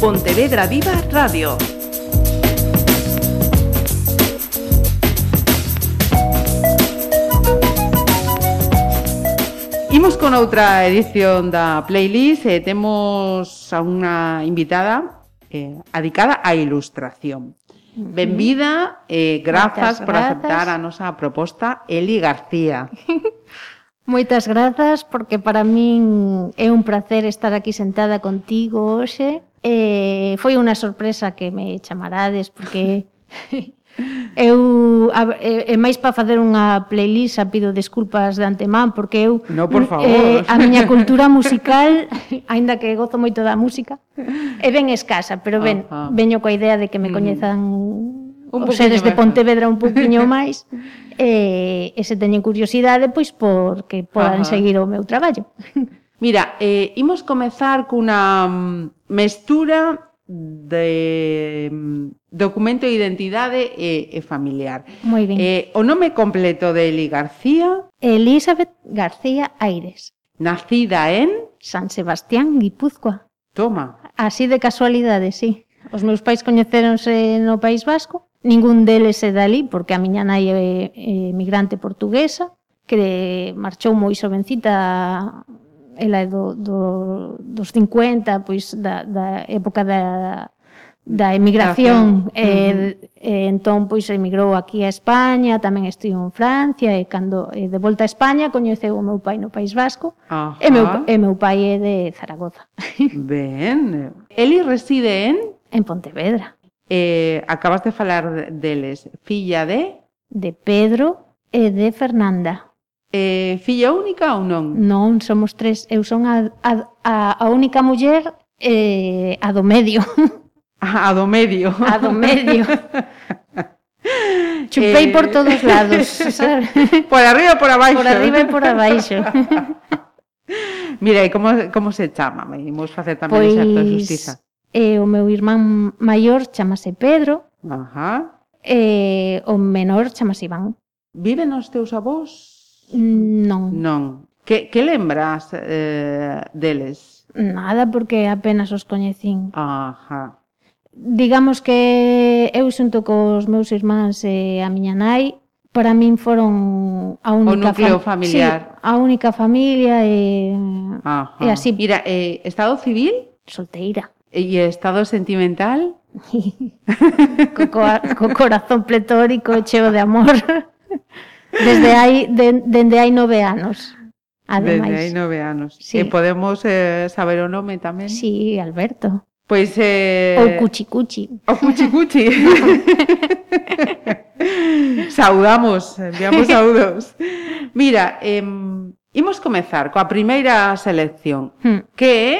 Pontevedra Viva Radio. Imos con outra edición da playlist e temos a unha invitada eh, adicada á ilustración. Benvida eh, grazas por aceptar a nosa proposta Eli García. Moitas grazas, porque para min é un placer estar aquí sentada contigo hoxe. Eh, foi unha sorpresa que me chamarades, porque Eu a, e, e máis para facer unha playlist, a pido desculpas de antemán porque eu No, por eh, favor. Eh, a miña cultura musical, aínda que gozo moito da música, é ben escasa, pero ben, veño coa idea de que me coñezan mm. os seres de Pontevedra un poquinho máis. e, e se teñen curiosidade, pois porque podan Ajá. seguir o meu traballo. Mira, eh, imos comezar cunha mm, mestura de mm, documento de identidade e, e familiar. Moi ben. Eh, o nome completo de Eli García? Elizabeth García Aires. Nacida en? San Sebastián, Guipúzcoa. Toma. Así de casualidade, sí. Os meus pais coñecéronse no País Vasco Ningún deles é dali, porque a miña nai é, é migrante portuguesa, que marchou moi jovencita ela é do, do, dos 50, pois da, da época da, da emigración. E, uh -huh. e, entón, pois, emigrou aquí a España, tamén estivo en Francia, e cando e de volta a España coñeceu o meu pai no País Vasco, Ajá. e meu, e meu pai é de Zaragoza. Ben. Eli reside en? En Pontevedra. Eh, acabas de falar deles. Filla de? De Pedro e de Fernanda. Eh, filla única ou non? Non, somos tres. Eu son a, a, a única muller eh, a do medio. A, do medio. A do medio. Chupei eh... por todos lados, sabes? Por arriba e por abaixo. Por arriba e por abaixo. Mira, e como, como se chama? Imos facer tamén pois, pues, de justiza. E o meu irmán maior chamase Pedro. Ajá. E o menor chamase Iván. Viven os teus avós? Non. Non. Que, que lembras eh, deles? Nada, porque apenas os coñecín. Ajá. Digamos que eu xunto cos meus irmáns e a miña nai, para min foron a única o núcleo fam familiar. Sí, a única familia e, Ajá. e así. Mira, eh, estado civil? Solteira. E estado sentimental? co, co, co corazón pletórico cheo de amor. Desde hai, de, dende hai nove anos. Ademais. Dende hai nove anos. Sí. E podemos eh, saber o nome tamén? Sí, Alberto. Pois... Eh... O Cuchi Cuchi. O Cuchi Cuchi. Saudamos, enviamos saúdos. Mira, eh, imos comezar coa primeira selección. Hmm. Que é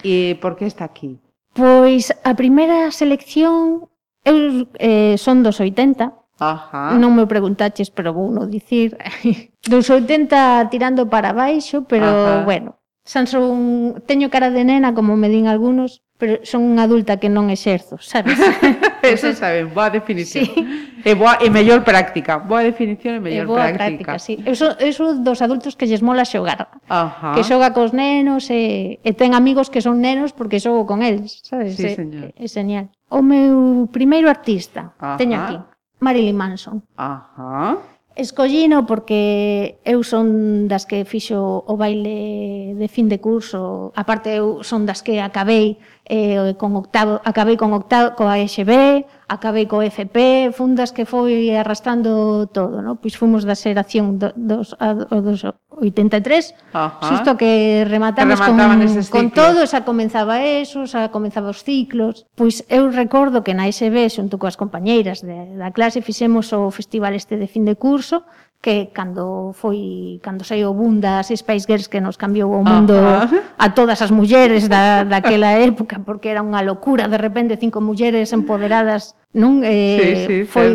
e por que está aquí? Pois a primeira selección eu eh, son dos 80. Ajá. Non me preguntaches, pero vou non dicir. dos 80 tirando para baixo, pero Ajá. bueno. Sanson, teño cara de nena, como me din algunos, pero son unha adulta que non exerzo, sabes? Eso saben, boa definición. Sí. E, boa, e mellor práctica. Boa definición e mellor e boa práctica. práctica sí. Eso, eso dos adultos que lles mola xogar. Ajá. Que xoga cos nenos e, e ten amigos que son nenos porque xogo con eles, sabes? Sí, señor. É, é señal. O meu primeiro artista, Ajá. teño aquí, Marilyn Manson. Ajá. Escollino porque eu son das que fixo o baile de fin de curso, aparte eu son das que acabei eh, con octavo, acabei con octavo, coa EXB, acabei co FP, fundas que foi arrastrando todo, no? Pois fomos da xeración do, dos, a, dos 83, Ajá. xusto que rematamos con, con todo, xa comenzaba eso, xa comenzaba os ciclos. Pois eu recordo que na SB, xunto coas compañeiras de, da clase, fixemos o festival este de fin de curso, que cando foi cando saiu o boom das Spice Girls que nos cambiou o mundo uh -huh. a todas as mulleres da, daquela época porque era unha locura de repente cinco mulleres empoderadas non eh, sí, sí, foi,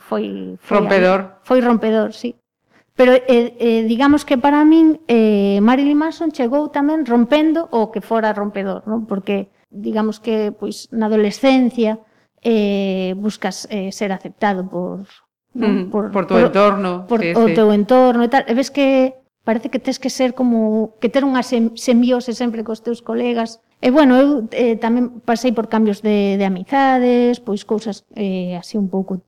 foi foi rompedor. Foi rompedor sí. Pero eh, eh, digamos que para min eh, Marilyn Manson chegou tamén rompendo o que fora rompedor non? Porque digamos que pois na adolescencia eh, buscas eh, ser aceptado por Mm, por, por tu por, entorno. Por sí, o sí. teu entorno e tal. E ves que parece que tes que ser como que ter unha sembiose sempre cos teus colegas. E bueno, eu eh, tamén pasei por cambios de, de amizades, pois cousas eh, así un pouco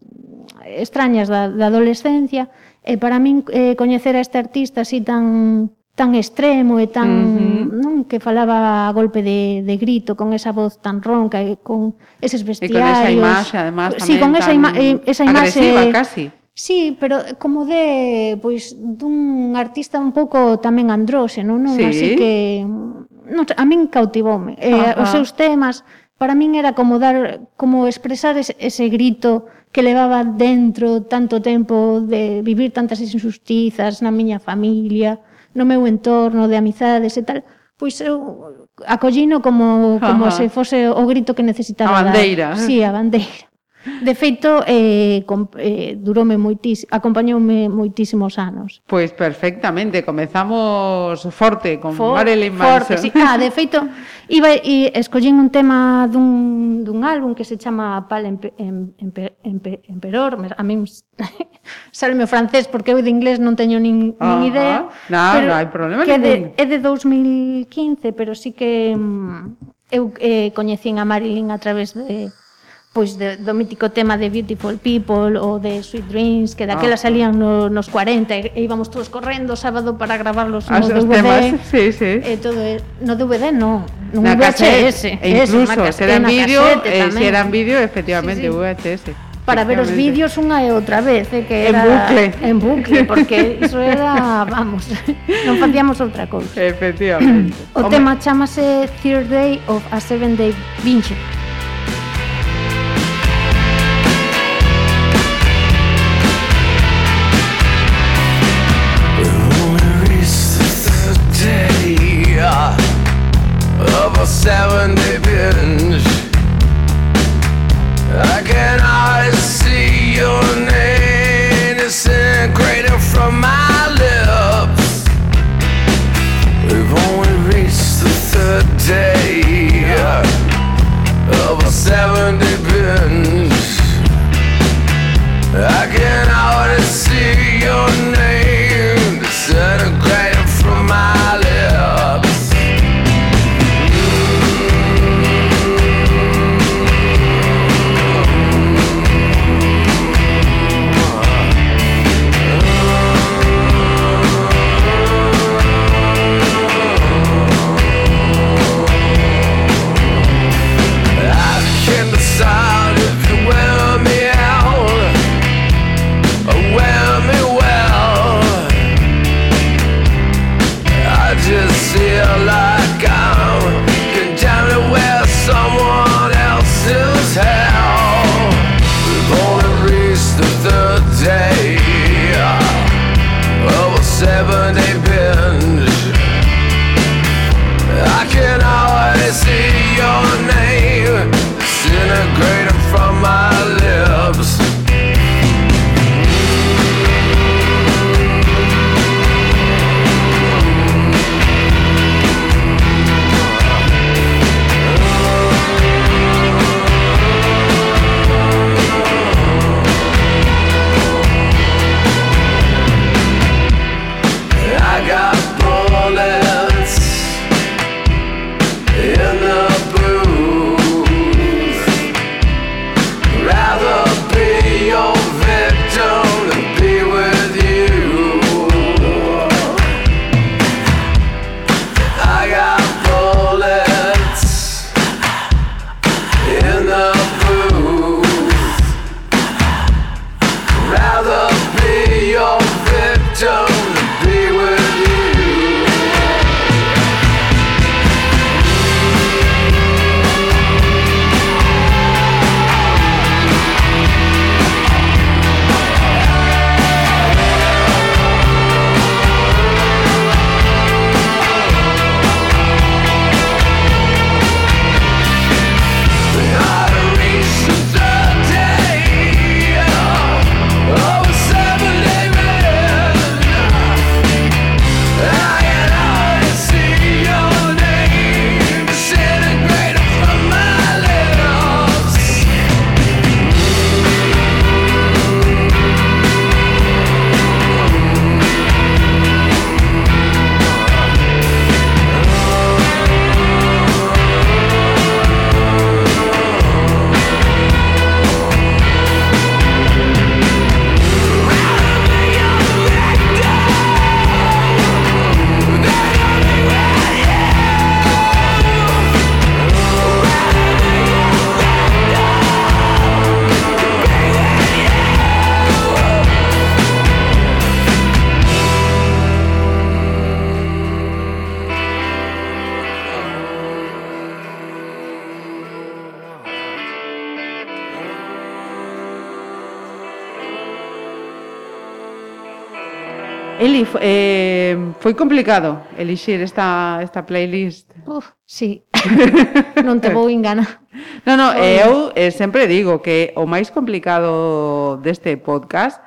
extrañas da, da adolescencia. E para min eh, coñecer a este artista así tan tan extremo e tan, uh -huh. non, que falaba a golpe de, de grito con esa voz tan ronca e con eses vestiarios. E con esa imaxe, además, tamén. Sí, con esa, ima eh, esa imaxe agresiva casi. Sí, pero como de pois dun artista un pouco tamén andróxeno, non? Sí. Así que non, a min cautivoume. Eh, os seus temas para min era como dar como expresar ese, ese grito que levaba dentro tanto tempo de vivir tantas injustizas na miña familia, no meu entorno de amizades e tal, pois eu acollino como, como Ajá. se fose o grito que necesitaba. A bandeira. Dar. Sí, a bandeira. De feito, eh, com, eh, durome moitís, acompañoume moitísimos anos. Pois perfectamente, comezamos forte con For, Marilyn Manson. Forte, sí. Ah, de feito, iba e escollín un tema dun, dun álbum que se chama Pal Empe, empe, empe, Emperor, a min salme o francés porque eu de inglés non teño nin, nin uh -huh. idea. No, pero hai problema que ningún. de, é de 2015, pero sí que mm, eu eh, coñecín a Marilyn a través de pois de, do mítico tema de Beautiful People ou de Sweet Dreams, que daquela ah. salían no, nos 40 e íbamos todos correndo sábado para gravarlos ah, no As, DVD. Temas, sí, sí. E todo no DVD no, no na VHS. E incluso, eso, se eran vídeo, eh, se eran vídeo, efectivamente, sí, sí. VHS para ver os vídeos unha e outra vez, eh, que era en bucle, en bucle porque iso era, vamos, non facíamos outra cousa. Efectivamente. O Home. tema chamase Third Day of a Seven Day Binge. eh, foi complicado elixir esta, esta playlist. Uf, sí. non te vou engana. No, no, eu eh, sempre digo que o máis complicado deste podcast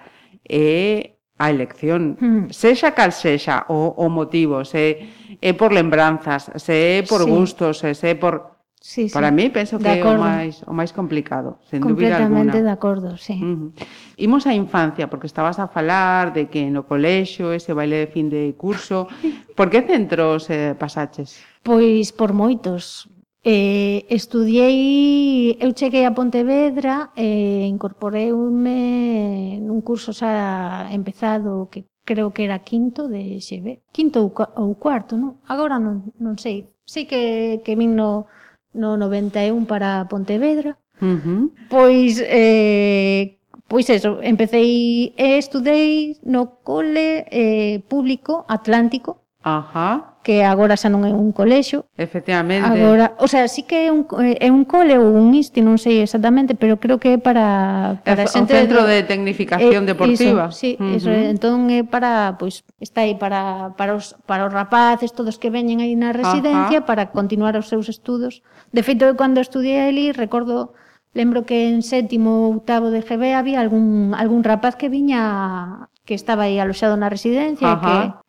é a elección, mm. sexa cal sexa o, o motivo, se é por lembranzas, se é por sí. gustos, se é por Sí, Para mí penso que é o máis, o máis complicado, sen dúbida alguna. Completamente de acordo, sí. Uh -huh. Imos á infancia, porque estabas a falar de que no colexio ese baile de fin de curso, por que centros eh, pasaches? Pois por moitos. Eh, estudiei, eu cheguei a Pontevedra e eh, incorporeume nun curso xa empezado que creo que era quinto de XB, quinto ou, ou cuarto, non? Agora non, non sei. Sei que, que vin no, no 91 para Pontevedra. Uh -huh. Pois eh, pois eso, empecé e estudei no cole eh, público Atlántico Ajá. que agora xa non é un colexio. Efectivamente. Agora, o sea, sí que é un, é un cole ou un isti, non sei exactamente, pero creo que é para, para é, xente... un centro de, de tecnificación eh, deportiva. Iso, sí, uh -huh. iso, entón é para, pois, está aí para, para, os, para os rapaces, todos que veñen aí na residencia, Ajá. para continuar os seus estudos. De feito, cando estudiei ali, recordo Lembro que en sétimo ou octavo de GB había algún, algún rapaz que viña que estaba aí aloxado na residencia Ajá.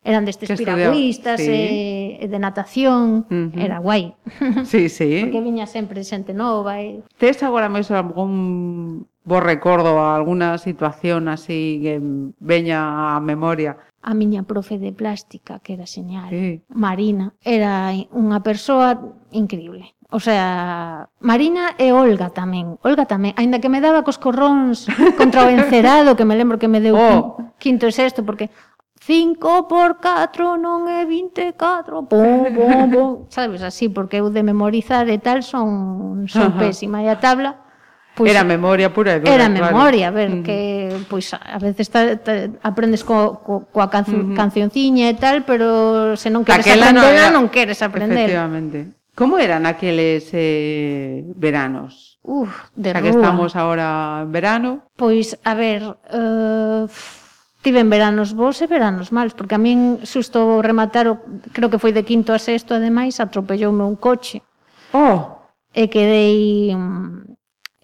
que eran destes que piragüistas sí. e, e de natación, uh -huh. era guai. Sí, sí. Porque viña sempre xente nova e Tes agora mesmo algún bo recordo a alguna situación así que veña á memoria? A miña profe de plástica, que era señal, sí. Marina, era unha persoa increíble. O sea, Marina e Olga tamén. Olga tamén, aínda que me daba cos corróns contra o encerado, que me lembro que me deu oh. quinto e sexto, porque 5 por 4 non é 24, pum, pum, pum, sabes, así, porque eu de memorizar e tal son, son pésima. E a tabla, Pois, era memoria pura e dura. Era memoria, claro. a ver, mm. que pois a veces ta, ta, aprendes co, co, coa cancio, mm -hmm. cancionciña e tal, pero se non queres aprendela, aprender, non, era... non queres aprender. Efectivamente. Como eran aqueles eh, veranos? Uf, de xa que estamos agora en verano. Pois, a ver, uh, tiven veranos bons e veranos malos, porque a min susto rematar, o, creo que foi de quinto a sexto, ademais, atropelloume un coche. Oh! E quedei...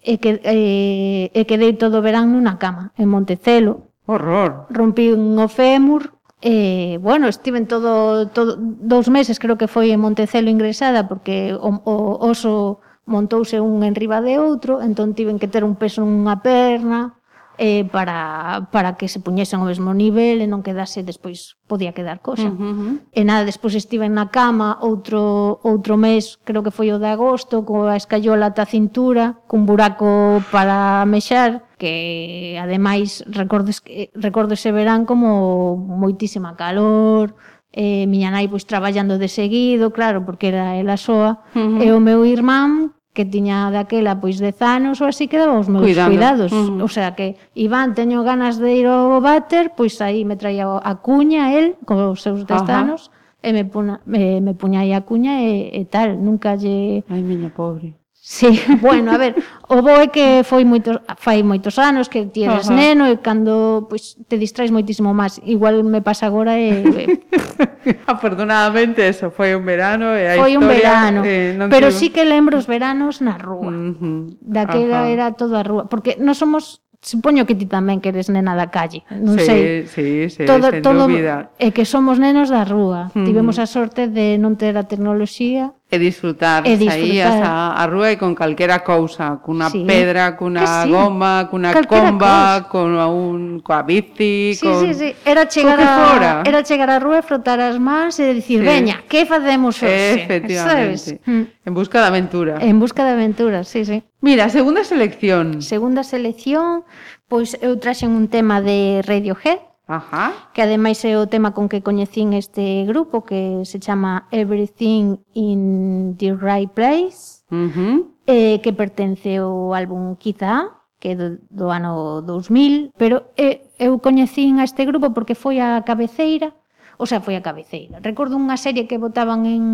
E, que, e, e quedei todo o verán nunha cama, en Montecelo. Horror! Rompí un o fémur, Eh, bueno, estiven todo, todo dous meses, creo que foi en Montecelo ingresada, porque o, o oso montouse un en riba de outro, entón tiven que ter un peso nunha perna eh, para, para que se puñesen ao mesmo nivel e non quedase, despois podía quedar cosa. Uh -huh. E nada, despois estive na cama outro, outro mes, creo que foi o de agosto, coa escayola ata cintura, cun buraco para mexar, que ademais recordo, recordo ese verán como moitísima calor, eh, miña nai pois traballando de seguido, claro, porque era ela soa, uh -huh. e o meu irmán que tiña daquela pois 10 anos ou así quedaba os meus Cuidando. cuidados. Uh -huh. O sea que Iván teño ganas de ir ao váter, pois aí me traía a cuña el con os seus 10 Ajá. anos e me, puna, me, me aí a cuña e, e tal, nunca lle Ai, miña pobre. Sí, bueno, a ver, o bo é que foi moitos, fai moitos anos que ti eres uh -huh. neno e cando pois, te distraes moitísimo máis. Igual me pasa agora e... e... Afortunadamente, eso, foi un verano e a foi historia... Foi un verano, eh, non pero tive... sí que lembro os veranos na rúa. Uh -huh. Daquela uh -huh. era todo a rúa, porque non somos supoño que ti tamén que eres nena da calle, non sí, sei. Sí, sí, todo, sen todo, dúbida. É que somos nenos da rúa. Mm. Tivemos a sorte de non ter a tecnoloxía, e disfrutar, e disfrutar. saías a, a rúa e con calquera cousa, cunha sí. pedra, cunha sí. goma, cunha calquera comba, con un coa bici, sí, con Sí, sí, era chegar a era chegar a rúa e frotar as mans e dicir, sí. "Veña, que facemos hoxe?" Efectivamente. ¿Sabes? Mm. En busca de aventura. En busca de aventura, sí, sí. Mira, segunda selección. Segunda selección, pois eu traxen un tema de Radiohead, Ajá. que ademais é o tema con que coñecín este grupo que se chama Everything in the Right Place, uh -huh. eh, que pertence ao álbum Quizá, que é do, do ano 2000, pero eh, eu coñecín a este grupo porque foi a cabeceira O sea, foi a cabeceira. Recordo unha serie que votaban en,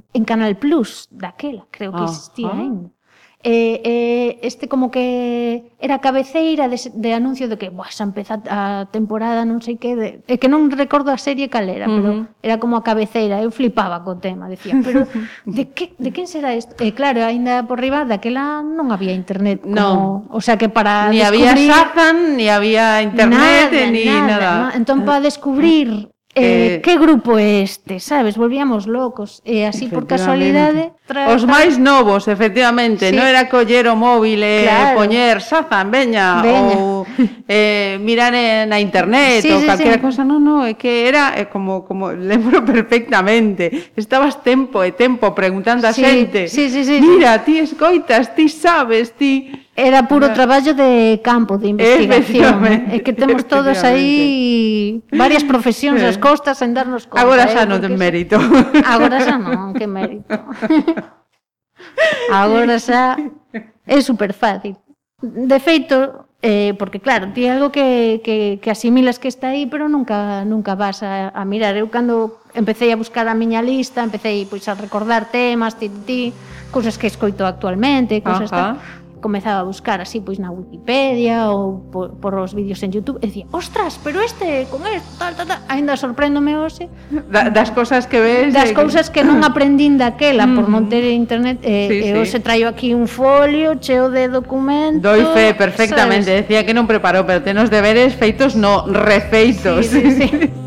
en Canal Plus daquela, creo que existía uh -huh. ainda eh, eh, este como que era cabeceira de, de anuncio de que Buah, xa empeza a temporada non sei que de, é que non recordo a serie calera uh -huh. pero era como a cabeceira eu flipaba co tema decía pero de que de quen será isto e eh, claro aínda por riba daquela non había internet como, no. o sea que para ni descubrir, había Shazam ni había internet nada, ni nada, nada. entón para ah. descubrir Eh, eh que grupo é este, sabes? Volvíamos locos. E eh, así por casualidade... Tra... Os máis novos, efectivamente. Sí. Non era coller o móvil e claro. poñer Sazan, veña, veña. ou eh, mirar eh, na internet sí, ou sí, calquera sí. cosa. Non, non, é que era eh, como, como lembro perfectamente. Estabas tempo e tempo preguntando a sí, xente. Sí, sí, sí, Mira, sí. ti escoitas, ti sabes, ti... Era puro traballo de campo, de investigación. É que temos todos aí varias profesións ás eh. costas en darnos conta. Agora eh, xa eh, non ten mérito. Agora xa non, que mérito. Agora xa é super fácil. De feito, eh, porque claro, ti algo que, que, que asimilas que está aí, pero nunca nunca vas a, a mirar. Eu cando empecé a buscar a miña lista, empecé pois, a recordar temas, ti, ti, cousas que escoito actualmente, cousas tal comezaba a buscar así pois na Wikipedia ou por, por os vídeos en YouTube e dicía, ostras, pero este con esto, tal, tal, tal, ainda sorpréndome hoxe da, das cousas que ves das eh, que... cousas que non aprendín daquela mm. por non ter internet e, sí, e sí. hoxe traio aquí un folio cheo de documentos doi fe perfectamente, ¿sabes? decía que non preparou pero ten os deberes feitos no refeitos sí, sí, sí.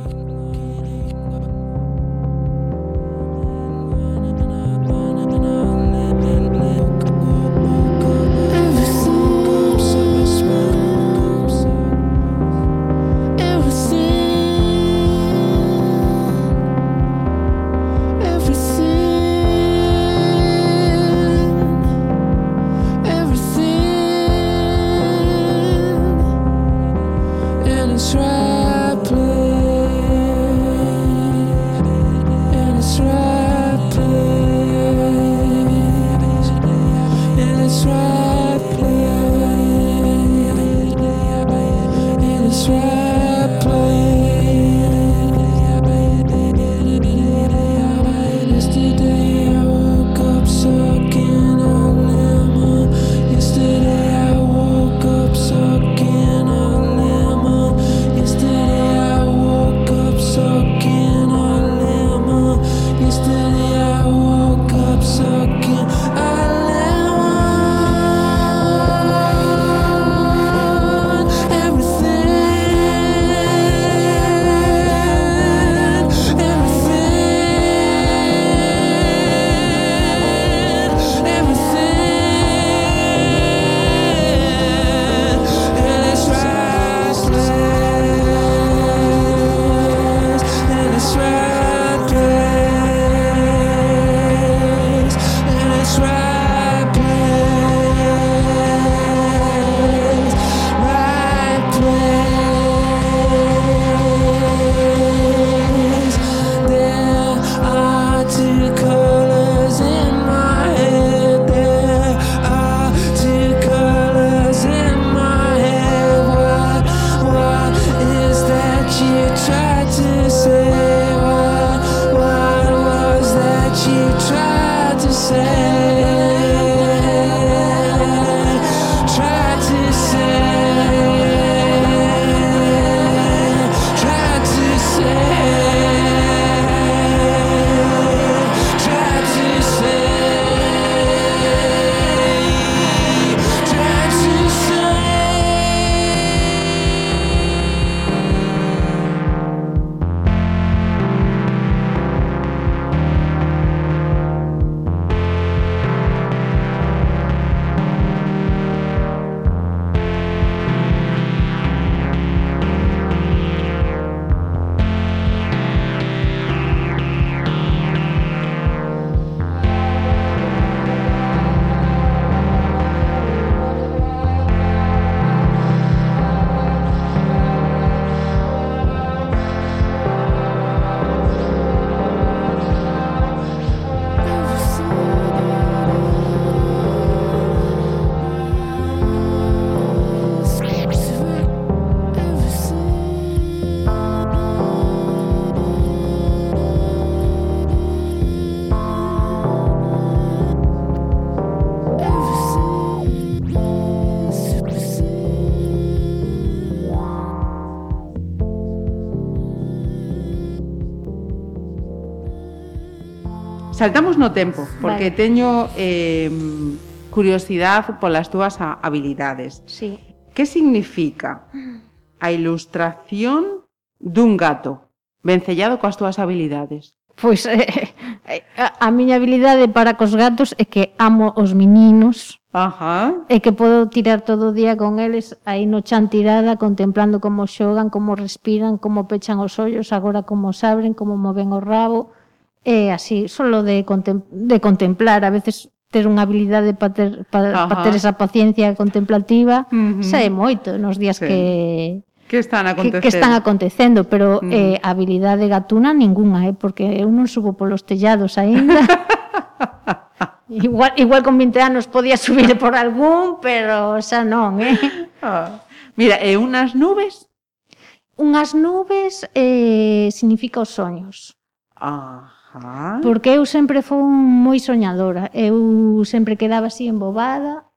no tempo, porque vale. teño eh, curiosidade polas túas habilidades. Sí. Que significa a ilustración dun gato vencellado coas túas habilidades? Pois eh, eh, a, a miña habilidade para cos gatos é que amo os meninos. Ajá. E que podo tirar todo o día con eles aí no chan tirada contemplando como xogan, como respiran, como pechan os ollos, agora como sabren, abren, como moven o rabo é así, solo de, contem de contemplar, a veces ter unha habilidade para ter, para, pa ter esa paciencia contemplativa, uh -huh. sae moito nos días sí. que que están acontecendo. Que, están acontecendo, pero uh -huh. eh, habilidade gatuna ningunha, eh, porque eu non subo polos tellados aínda. igual, igual con 20 anos podía subir por algún, pero xa non, eh. Ah. Mira, e unhas nubes? Unhas nubes eh, significa os soños. Ah. Ajá. Porque eu sempre fui moi soñadora. Eu sempre quedaba así embobada,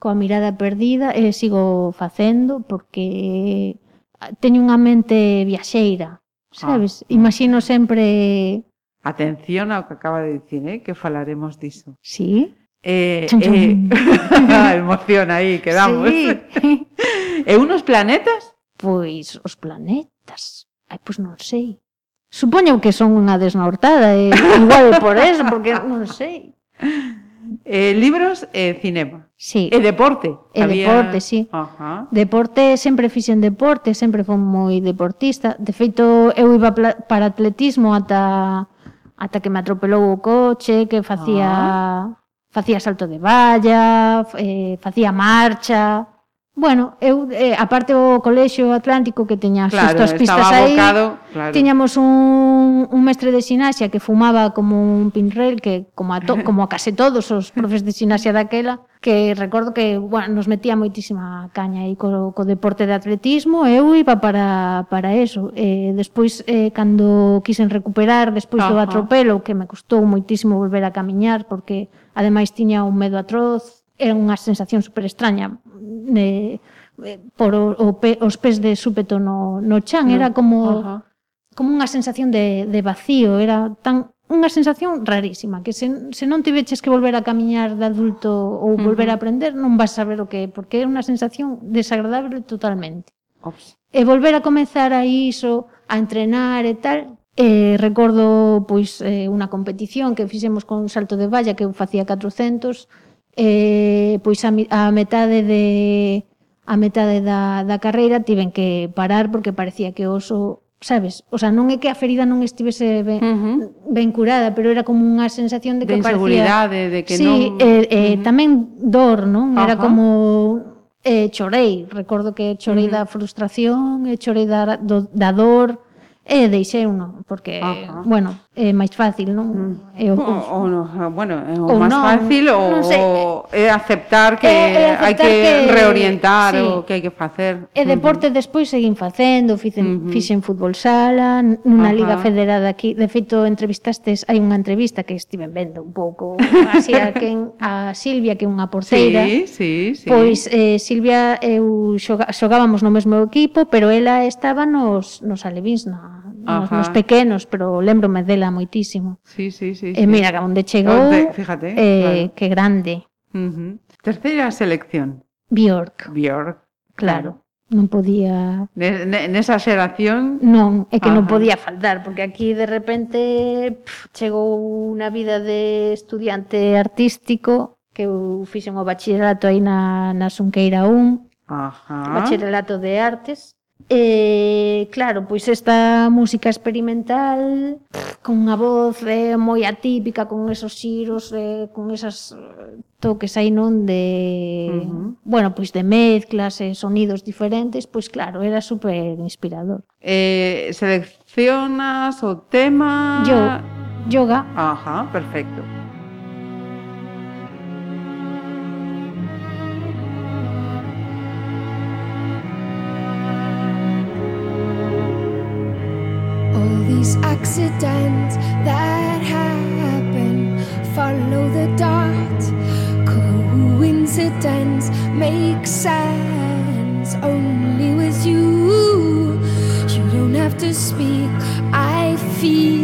coa mirada perdida, e sigo facendo, porque teño unha mente viaxeira, sabes? Ah, ah. Imagino sempre... Atención ao que acaba de dicir, eh? que falaremos diso. Sí? Eh, chum, chum. eh... emoción aí, quedamos. Sí. e unos planetas? Pois os planetas, ai, pois non sei. Supoño que son unha desnortada, e igual é por eso, porque non sei. Eh, libros e eh, cinema. Sí. E deporte. E Había... deporte, sí. Ajá. Deporte, sempre fixen deporte, sempre fui moi deportista. De feito, eu iba para atletismo ata ata que me atropelou o coche, que facía ah. facía salto de valla, eh, facía marcha. Bueno, eu eh, aparte o colexio Atlántico que teña claro, as pistas aí, abocado, claro. tiñamos un, un mestre de sinaxia que fumaba como un pinrel que como a to, como a case todos os profes de sinaxia daquela, que recordo que bueno, nos metía moitísima caña aí co, co deporte de atletismo, eu iba para para eso. Eh, despois eh, cando quixen recuperar despois uh do atropelo, que me custou moitísimo volver a camiñar porque ademais tiña un medo atroz era unha sensación super extraña eh, por o, o pe, os pés de súpeto no, no chan, no. era como Ajá. como unha sensación de, de vacío, era tan unha sensación rarísima, que se, se non te veches que volver a camiñar de adulto ou uh -huh. volver a aprender, non vas saber o que é, porque é unha sensación desagradable totalmente. Ops. E volver a comenzar a iso, a entrenar e tal, Eh, recordo pois eh, unha competición que fixemos con salto de valla que eu facía 400 eh, pois a, a metade de a metade da, da carreira tiven que parar porque parecía que o oso sabes? O sea, non é que a ferida non estivese ben, uh -huh. ben curada, pero era como unha sensación de que de parecía... De de que sí, non... eh, eh, uh -huh. tamén dor, non? Era Ajá. como... Eh, chorei, recordo que chorei uh -huh. da frustración, e chorei da, do, da dor, e eh, deixei uno, porque, Ajá. bueno, é máis fácil, non? Mm. É o, o, o, o ah, bueno, é o, o máis non, fácil o, non sei, é aceptar que é, é aceptar hai que, que reorientar sí. o que hai que facer. E mm-hmm. deporte uh -huh. despois seguín facendo, fixen, uh mm-hmm. -huh. fixen fútbol sala, nunha liga federada aquí. De feito, entrevistastes, hai unha entrevista que estiven vendo un pouco así a, quen, a Silvia, que é unha porteira. Sí, sí, sí. Pois eh, Silvia, eu xoga, xogábamos no mesmo equipo, pero ela estaba nos, nos alevins, na, nos, nos pequenos, pero lembrome dela moitísimo. Sí, sí, sí. E eh, sí. mira, que onde chegou, onde, fíjate, eh, claro. que grande. Uh -huh. Terceira selección. Bjork. Bjork. Claro. claro. Non podía... Nesa xeración... Non, é que Ajá. non podía faltar, porque aquí de repente pff, chegou unha vida de estudiante artístico que eu fixen o bachillerato aí na, na Sunqueira 1, Ajá. bachillerato de artes, E, claro, pois esta música experimental con unha voz eh, moi atípica, con esos xiros, eh, con esas eh, toques aí non de, uh -huh. bueno, pois de mezclas e eh, sonidos diferentes, pois claro, era super inspirador. Eh, seleccionas o tema Yo, yoga. Ajá, perfecto. Makes sense only with you. You don't have to speak. I feel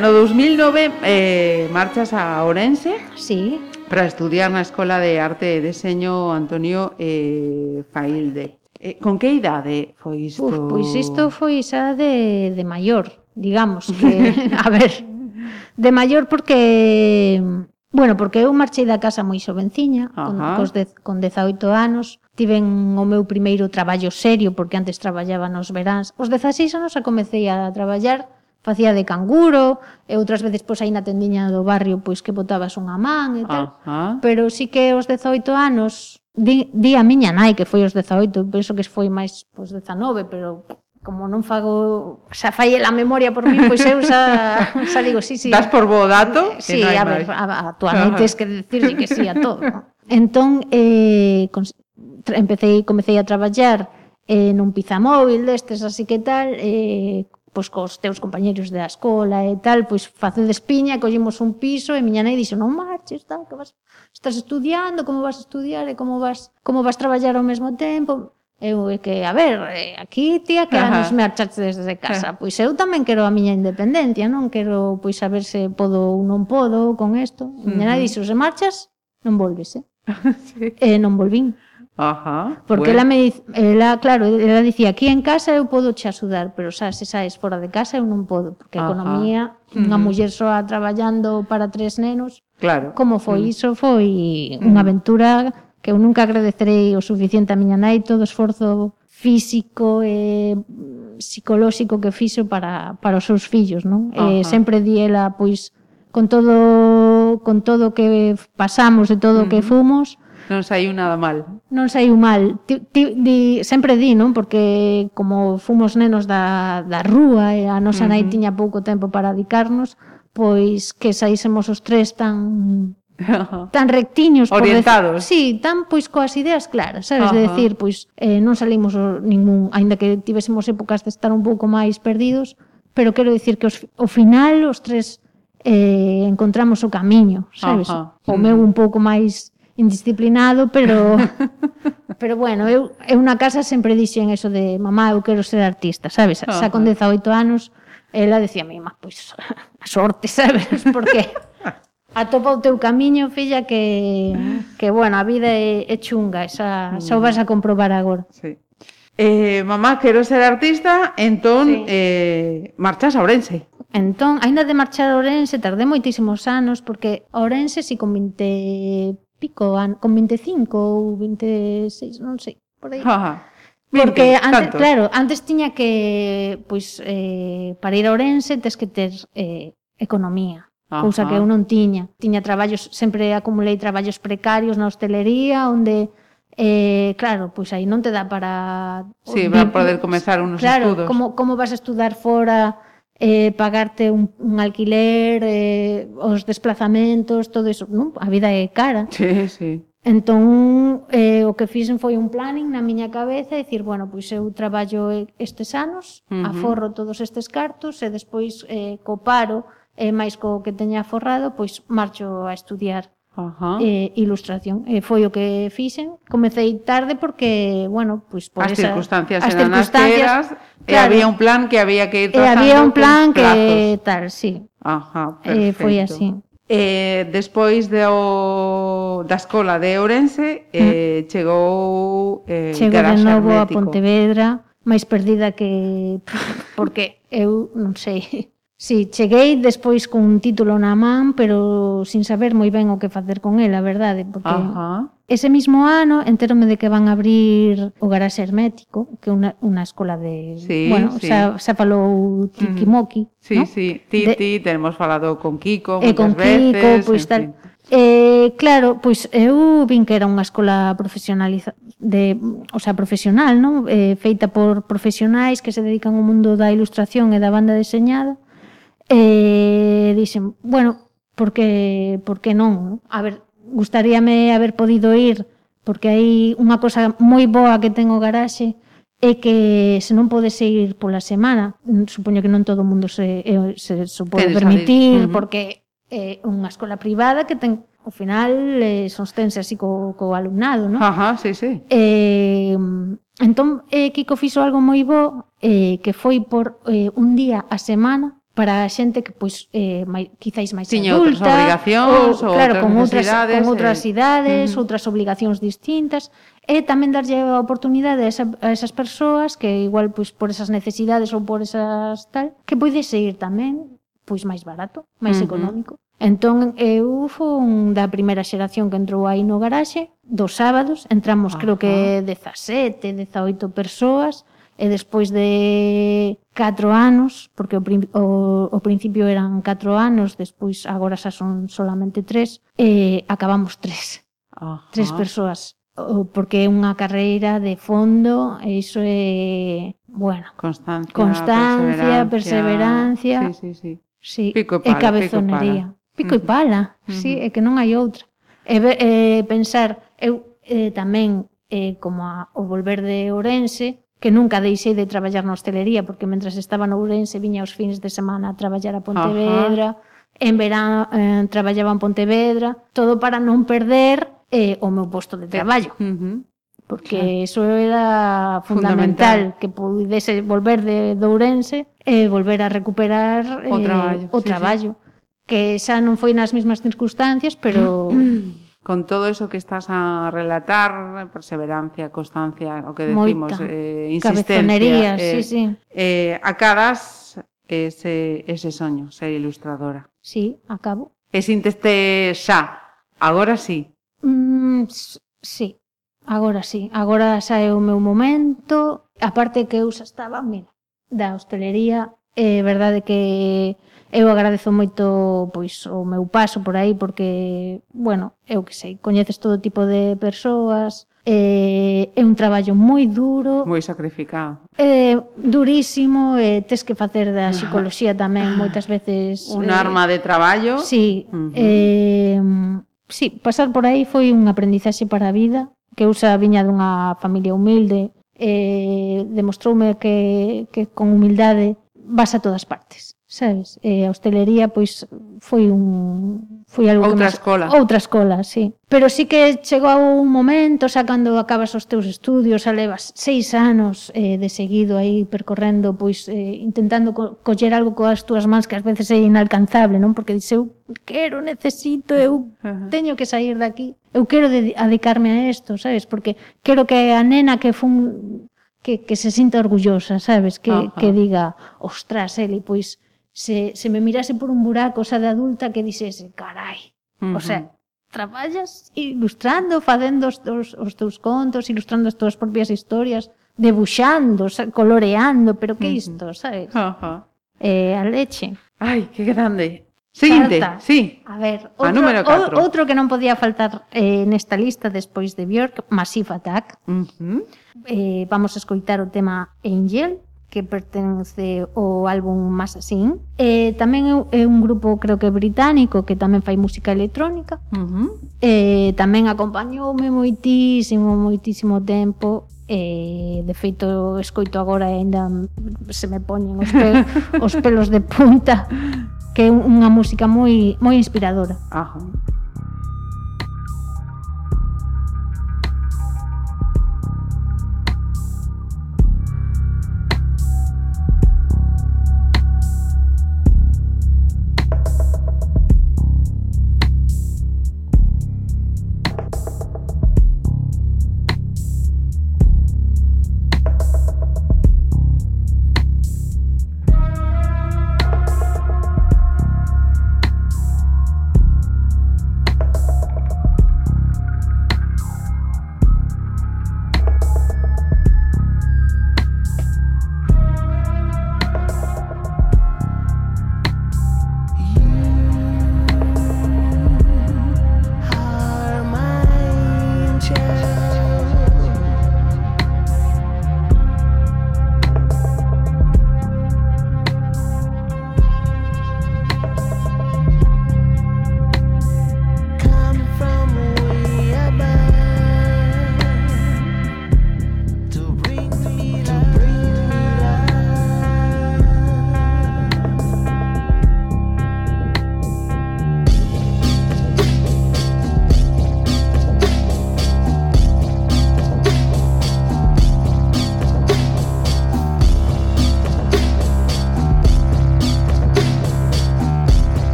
no 2009 eh, marchas a Orense. Sí. Para estudiar na Escola de Arte e Deseño Antonio eh, Failde. Eh, con que idade foi isto? Uf, pois isto foi xa de, de maior, digamos. Que, a ver, de maior porque... Bueno, porque eu marchei da casa moi xovenciña, con, cos de, con 18 anos, tiven o meu primeiro traballo serio, porque antes traballaba nos veráns. Os 16 anos a comecei a traballar facía de canguro, e outras veces pois aí na tendiña do barrio pois que botabas unha man e tal. Ah, ah. Pero sí que aos 18 anos di, di a miña nai que foi aos 18, penso que foi máis pois 19, pero como non fago, xa fai a memoria por mí, pois eu xa, xa digo, sí, sí. Das por bo dato? Sí, a ver, a, a tua nai es que decirlle que sí a todo. Entón, eh, con, empecé, comecei a traballar eh, nun pizamóvil destes, así que tal, eh, pois cos teus compañeiros da escola e tal, pois facedes piña, collemos un piso e miña nai dixo, non marches, tal, que vas, estás estudiando, como vas a estudiar e como vas, como vas traballar ao mesmo tempo. Eu é que, a ver, eh, aquí tía que Ajá. anos me achaste desde casa. Ajá. Pois eu tamén quero a miña independencia, non quero pois saber se podo ou non podo con isto. E miña nai dixo, se marchas, non volves, eh? sí. E non volvín. Ajá, Porque bueno. ela, me, diz, ela, claro, ela dicía, aquí en casa eu podo che axudar, pero xa, se saes fora de casa eu non podo, porque a economía, unha mm. muller soa traballando para tres nenos, claro. como foi mm. iso, foi mm. unha aventura que eu nunca agradecerei o suficiente a miña nai todo o esforzo físico e psicolóxico que fixo para, para os seus fillos, non? Ajá. E sempre di ela, pois, con todo con todo que pasamos e todo o uh -huh. que fomos, Non saiu nada mal. Non saiu mal. Ti, ti, di, sempre di, non? Porque como fomos nenos da, da rúa e a nosa uh -huh. nai tiña pouco tempo para dedicarnos, pois que saísemos os tres tan tan rectiños orientados. Por sí, tan pois coas ideas claras, sabes, uh -huh. de decir, pois eh, non salimos ningún, aínda que tivésemos épocas de estar un pouco máis perdidos, pero quero dicir que os, ao final os tres eh, encontramos o camiño, sabes? Uh -huh. O meu un pouco máis indisciplinado, pero pero bueno, eu, eu na casa sempre dixen eso de mamá, eu quero ser artista, sabes? Xa con 18 anos, ela decía a má, pois a sorte, sabes? Porque atopa o teu camiño, filla, que, que bueno, a vida é, é chunga, esa, xa o vas a comprobar agora. Sí. Eh, mamá, quero ser artista, entón sí. eh, marchas a Ourense. Entón, aínda de marchar a Ourense, tardé moitísimos anos, porque a Ourense si con 20 pico, con 25 ou 26, non sei, por aí. Ajá. Porque Porque antes, tantos. claro, antes tiña que pois eh para ir a Ourense tes que ter eh economía, Ajá. cousa que eu non tiña. Tiña traballos, sempre acumulei traballos precarios na hostelería onde Eh, claro, pois aí non te dá para Sí, para poder comezar unos claro, estudos. Claro, como como vas a estudar fora eh, pagarte un, un alquiler, eh, os desplazamentos, todo iso, non? A vida é cara. Sí, sí. Entón, eh, o que fixen foi un planning na miña cabeza e dicir, bueno, pois eu traballo estes anos, uh -huh. aforro todos estes cartos e despois eh, co paro, eh, máis co que teña aforrado, pois marcho a estudiar. Ajá. eh, ilustración. E eh, foi o que fixen. Comecei tarde porque, bueno, pois pues por as esa, circunstancias as eran circunstancias, as que eras, claro, e había un plan que había que ir eh, trazando. E había un plan que plazos. tal, sí. Ajá, perfecto. Eh, foi así. Eh, despois de o, da escola de Ourense, eh, mm. chegou eh, Chego de novo hermético. a Pontevedra, máis perdida que... porque eu non sei Sí, cheguei despois cun título na man, pero sin saber moi ben o que facer con el, a verdade, porque Ajá. ese mismo ano entérome de que van a abrir o garaxe hermético, que é unha, unha escola de... Sí, bueno, sí. Xa, xa falou mm-hmm. Tikimoki, mm. Sí, no? sí, ti, de... ti, tenemos falado con Kiko eh, e con veces, Kiko, pois tal... Fin. Eh, claro, pois eu vin que era unha escola profesionaliza de, o sea, profesional, non? Eh, feita por profesionais que se dedican ao mundo da ilustración e da banda deseñada eh, dixen, bueno, porque, porque non? A ver, gustaríame haber podido ir porque hai unha cosa moi boa que ten o garaxe é que se non podes ir pola semana, supoño que non todo o mundo se, se, se pode permitir, uh -huh. porque é unha escola privada que ten ao final eh, sostense así co, co alumnado, non? Ajá, sí, sí. Eh, entón, eh, Kiko fixo algo moi bo eh, que foi por eh, un día a semana para a xente que pois eh mai, quizáis máis Tiña adulta, outras obrigacións ou, claro, outras con outras con eh. outras eh, idades, uh outras obligacións distintas e tamén darlle a oportunidade a, esa, a esas persoas que igual pois por esas necesidades ou por esas tal, que poide seguir tamén pois máis barato, máis uh -huh. económico. Entón, eu fun da primeira xeración que entrou aí no garaxe, dos sábados, entramos Ajá. creo que 17, 18 persoas, e despois de 4 anos, porque o, o, o principio eran 4 anos, despois agora xa son solamente 3, eh, acabamos 3. Ajá. Tres persoas O, porque é unha carreira de fondo, e iso é, bueno, constancia, constancia perseverancia, perseverancia sí, sí, sí. Sí, pico e, pala, e cabezonería. Pico e pala, uh -huh. sí, é que non hai outra. E, e pensar, eu eh, tamén, eh, como a, o volver de Ourense, que nunca deixei de traballar na hostelería, porque mentras estaba no Ourense viña os fins de semana a traballar a Pontevedra, Ajá. en verán eh, traballaba en Pontevedra, todo para non perder eh, o meu posto de eh, traballo. Uh -huh. Porque claro. eso era fundamental, fundamental, que pudese volver de, de Ourense e eh, volver a recuperar eh, o traballo, o sí, traballo sí. que xa non foi nas mesmas circunstancias, pero con todo eso que estás a relatar, perseverancia, constancia, o que decimos, Moita. eh, insistencia, eh, sí, sí. Eh, acadas ese, ese soño, ser ilustradora. Sí, acabo. E sinteste xa, agora sí? Mm, sí, agora sí. Agora xa é o meu momento. Aparte que eu xa estaba, mira, da hostelería, é eh, verdade que eu agradezo moito pois o meu paso por aí porque, bueno, eu que sei, coñeces todo tipo de persoas, eh, é un traballo moi duro. Moi sacrificado. É eh, durísimo, e tes que facer da psicología tamén moitas veces. Un eh, arma de traballo. Sí, uh -huh. eh, sí, pasar por aí foi un aprendizaxe para a vida, que eu xa viña dunha familia humilde, eh, demostroume que, que con humildade vas a todas partes sabes? E a hostelería pois foi un foi algo outra que escola. outra escola, sí. Pero sí que chegou un momento, xa cando acabas os teus estudios, xa levas seis anos eh, de seguido aí percorrendo, pois eh, intentando co coller algo coas túas mans que ás veces é inalcanzable, non? Porque dices, eu quero, necesito, eu Ajá. teño que sair daqui. Eu quero dedicarme a isto, sabes? Porque quero que a nena que fun que, que se sinta orgullosa, sabes? Que, Ajá. que diga, ostras, Eli, pois se, se me mirase por un buraco xa de adulta que dixese, carai, uh -huh. o sea, traballas ilustrando, facendo os teus, os teus contos, ilustrando as túas propias historias, debuxando, coloreando, pero que isto, sabes? Uh -huh. Eh, a leche. Ai, que grande. Seguinte, Carta. sí. A ver, ah, outro, a número 4. O, outro que non podía faltar eh, nesta lista despois de Björk, Massive Attack. Uh -huh. eh, vamos a escoitar o tema Angel, que pertence ao álbum Massassin. Eh, tamén é un grupo, creo que británico, que tamén fai música electrónica. Uh -huh. eh, tamén acompañoume moitísimo, moitísimo tempo. Eh, de feito, escoito agora e ainda se me poñen os, pe os pelos de punta que é unha música moi moi inspiradora. Ajá. Uh -huh.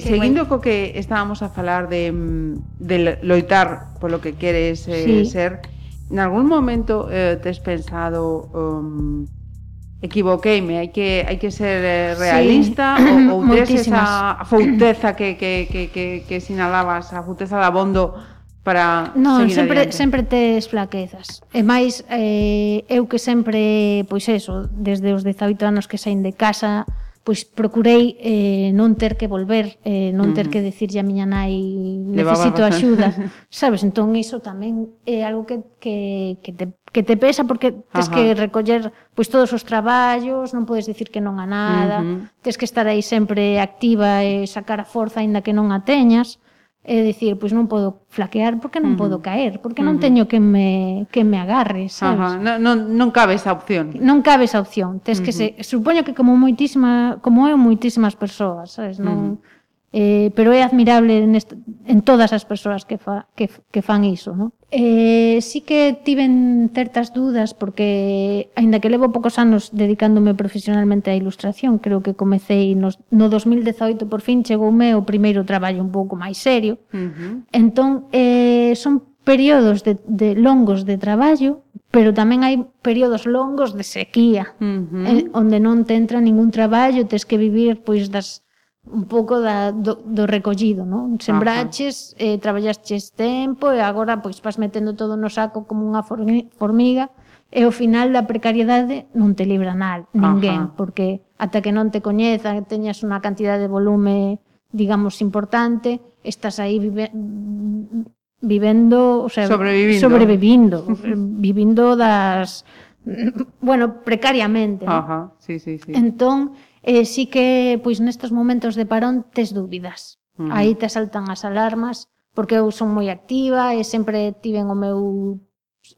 Seguindo bueno. co que estábamos a falar de, mm, de loitar polo que queres eh, sí. ser, nalgún momento eh, tes pensado um, equivoqueime, hai que hai que ser eh, realista sí. ou, ou tes esa fouteza que, que, que, que, que sinalabas, a fouteza da bondo para Non, sempre adiante. sempre tes flaquezas. E máis eh, eu que sempre, pois eso, desde os 18 anos que saín de casa, pois procurei eh, non ter que volver, eh, non ter que dicirlle a miña nai necesito axuda, sabes? Entón iso tamén é algo que, que, que, te, que te pesa porque tes Ajá. que recoller pois todos os traballos, non podes dicir que non a nada, uh -huh. tes que estar aí sempre activa e sacar a forza aínda que non a teñas. É dicir, pois non podo flaquear porque non uh -huh. podo caer, porque non teño que me que me agarre, sabes? Ajá. Non, non, non cabe esa opción. Non cabe esa opción. Tes uh -huh. que se supoño que como moitísima, como eu moitísimas persoas, sabes, non uh -huh eh, pero é admirable nest, en todas as persoas que, fa, que, que fan iso, non? Eh, sí que tiven certas dudas porque, aínda que levo poucos anos dedicándome profesionalmente á ilustración, creo que comecei nos, no 2018 por fin chegoume o primeiro traballo un pouco máis serio. Uh -huh. Entón, eh, son períodos de, de longos de traballo, pero tamén hai períodos longos de sequía, uh -huh. eh, onde non te entra ningún traballo, tes que vivir pois das un pouco da, do, do recollido, non? Sembraches, eh, traballaches tempo e agora pois vas metendo todo no saco como unha formiga e ao final da precariedade non te libra nada, ninguén, Ajá. porque ata que non te coñeza, teñas unha cantidad de volume, digamos, importante, estás aí vive, vivendo, o sea, sobrevivindo, sobrevivindo vivindo das bueno, precariamente, non? Ajá, sí, sí, sí. Entón, eh, sí que pois nestes momentos de parón tes dúbidas. Uh. Aí te saltan as alarmas porque eu son moi activa e sempre tiven o meu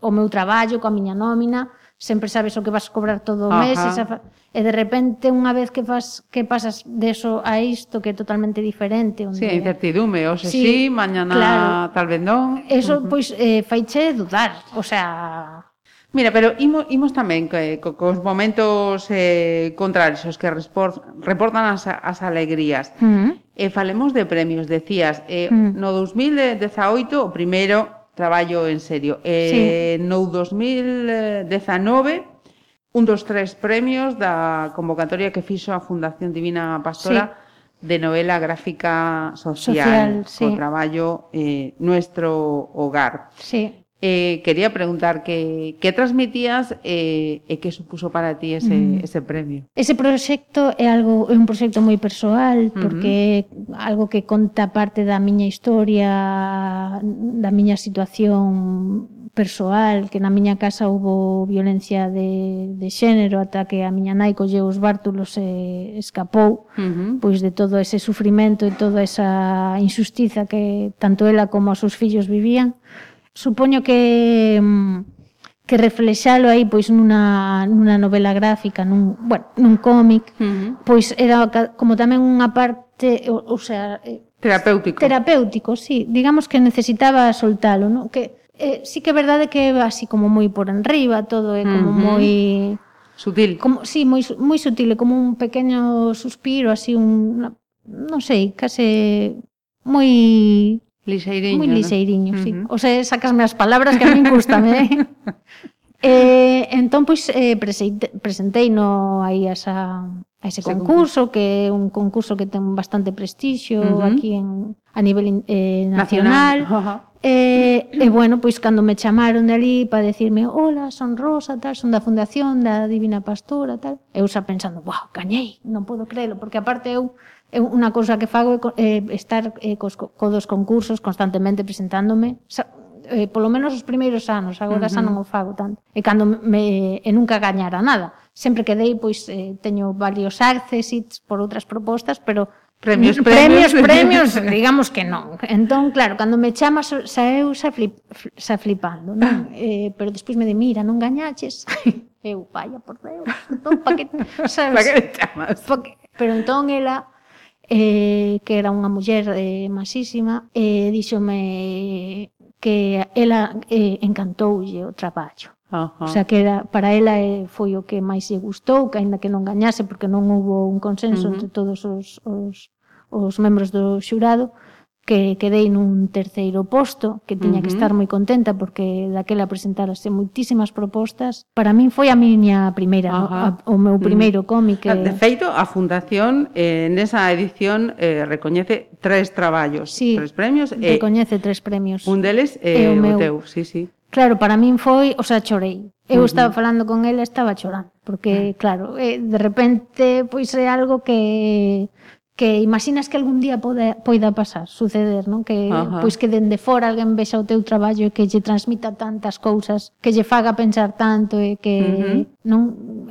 o meu traballo coa miña nómina, sempre sabes o que vas cobrar todo o mes, Ajá. esa, e de repente unha vez que fas que pasas de eso a isto que é totalmente diferente onde sí, incertidume, o se sí, sí mañana claro, tal vez non. Eso pois eh, faiche dudar, o sea, Mira, pero imos, imos tamén que, co, cos momentos eh, contrarios os que resport, reportan as, as alegrías. Uh -huh. eh, falemos de premios, decías, eh, uh -huh. no 2018 o primeiro traballo en serio. Eh, sí. No 2019 un dos tres premios da convocatoria que fixo a Fundación Divina Pastora sí. de novela gráfica social, social sí. o traballo eh, Nuestro Hogar. Sí. Eh, quería preguntar que, que transmitías eh, e que supuso para ti ese, mm. ese premio. Ese proxecto é algo é un proxecto moi persoal porque uh -huh. é algo que conta parte da miña historia, da miña situación persoal, que na miña casa houbo violencia de, de xénero ata que a miña nai colleu os bártulos e escapou, uh -huh. pois de todo ese sufrimento e toda esa injustiza que tanto ela como os seus fillos vivían supoño que mm, que reflexalo aí pois nunha, nunha novela gráfica, nun, bueno, nun cómic, uh -huh. pois era como tamén unha parte, o, o sea, eh, terapéutico. Terapéutico, sí, digamos que necesitaba soltalo, ¿no? Que eh, sí que é verdade que é así como moi por enriba, todo é como uh -huh. moi sutil. Como sí, moi moi sutil, é como un pequeño suspiro, así un non sei, case moi Lixeiriño. Moi lixeiriño, ¿no? sí. Uh -huh. O sea, sacasme as palabras que a min gustame. eh? eh, entón, pois, eh, presentei, presentei no aí esa, a ese concurso, concurso, que é un concurso que ten bastante prestixio uh -huh. aquí en, a nivel eh, nacional. nacional. Uh eh, -huh. E, eh, eh, bueno, pois cando me chamaron de ali para decirme Hola, son Rosa, tal, son da Fundación da Divina Pastora, tal Eu xa pensando, wow, cañei, non podo creelo Porque aparte eu Eu unha cousa que fago é eh, estar eh, cos, codos concursos constantemente presentándome. Sa, eh, polo menos os primeiros anos, agora xa non o fago tanto. E cando me, e nunca gañara nada. Sempre que dei, pois, eh, teño varios accesits por outras propostas, pero Premios, premios, premios, premios, digamos que non. Entón, claro, cando me chamas, xa eu xa, flip, xa flipando, non? Eh, pero despois me di, mira, non gañaches. eu, vaya, por Deus, entón, pa que, sabes? pa que me chamas? Pa que... Pero entón, ela, eh, que era unha muller eh, masísima, e eh, díxome que ela eh, encantoulle o traballo. Uh -huh. O sea, que era, para ela eh, foi o que máis lle gustou, que aínda que non gañase, porque non hubo un consenso uh -huh. entre todos os, os, os membros do xurado, que quedei nun terceiro posto, que tiña uh -huh. que estar moi contenta porque daquela presentarase moitísimas propostas. Para min foi a miña primeira, uh -huh. a, o meu primeiro uh -huh. cómic. Que... De feito, a Fundación eh, nesa edición eh, recoñece tres traballos, sí, tres premios. Eh, recoñece tres premios. Un deles eh, é o, meu. o teu, sí, sí. Claro, para min foi, o sea, chorei. Eu uh -huh. estaba falando con ela, estaba chorando, porque, ah. claro, eh, de repente, pois é algo que que imaginas que algún día pode, poida pasar, suceder, non? Que Ajá. pois que dende fora alguén vexa o teu traballo e que lle transmita tantas cousas, que lle faga pensar tanto e que uh -huh. non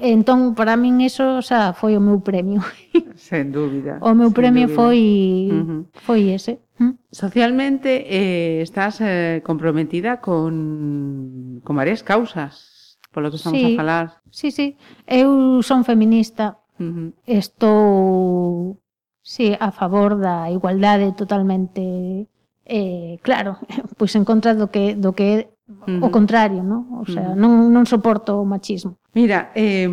entón para min eso, xa, foi o meu premio. Sen dúbida. O meu premio dúbida. foi uh -huh. foi ese. ¿Mm? Socialmente eh, estás eh, comprometida con con varias causas, polo que estamos sí, a falar. Sí, sí. Eu son feminista. Uh -huh. Estou Sí, a favor da igualdade totalmente eh, claro, pois en contra do que do que é uh -huh. o contrario, non? O sea, uh -huh. non non soporto o machismo. Mira, eh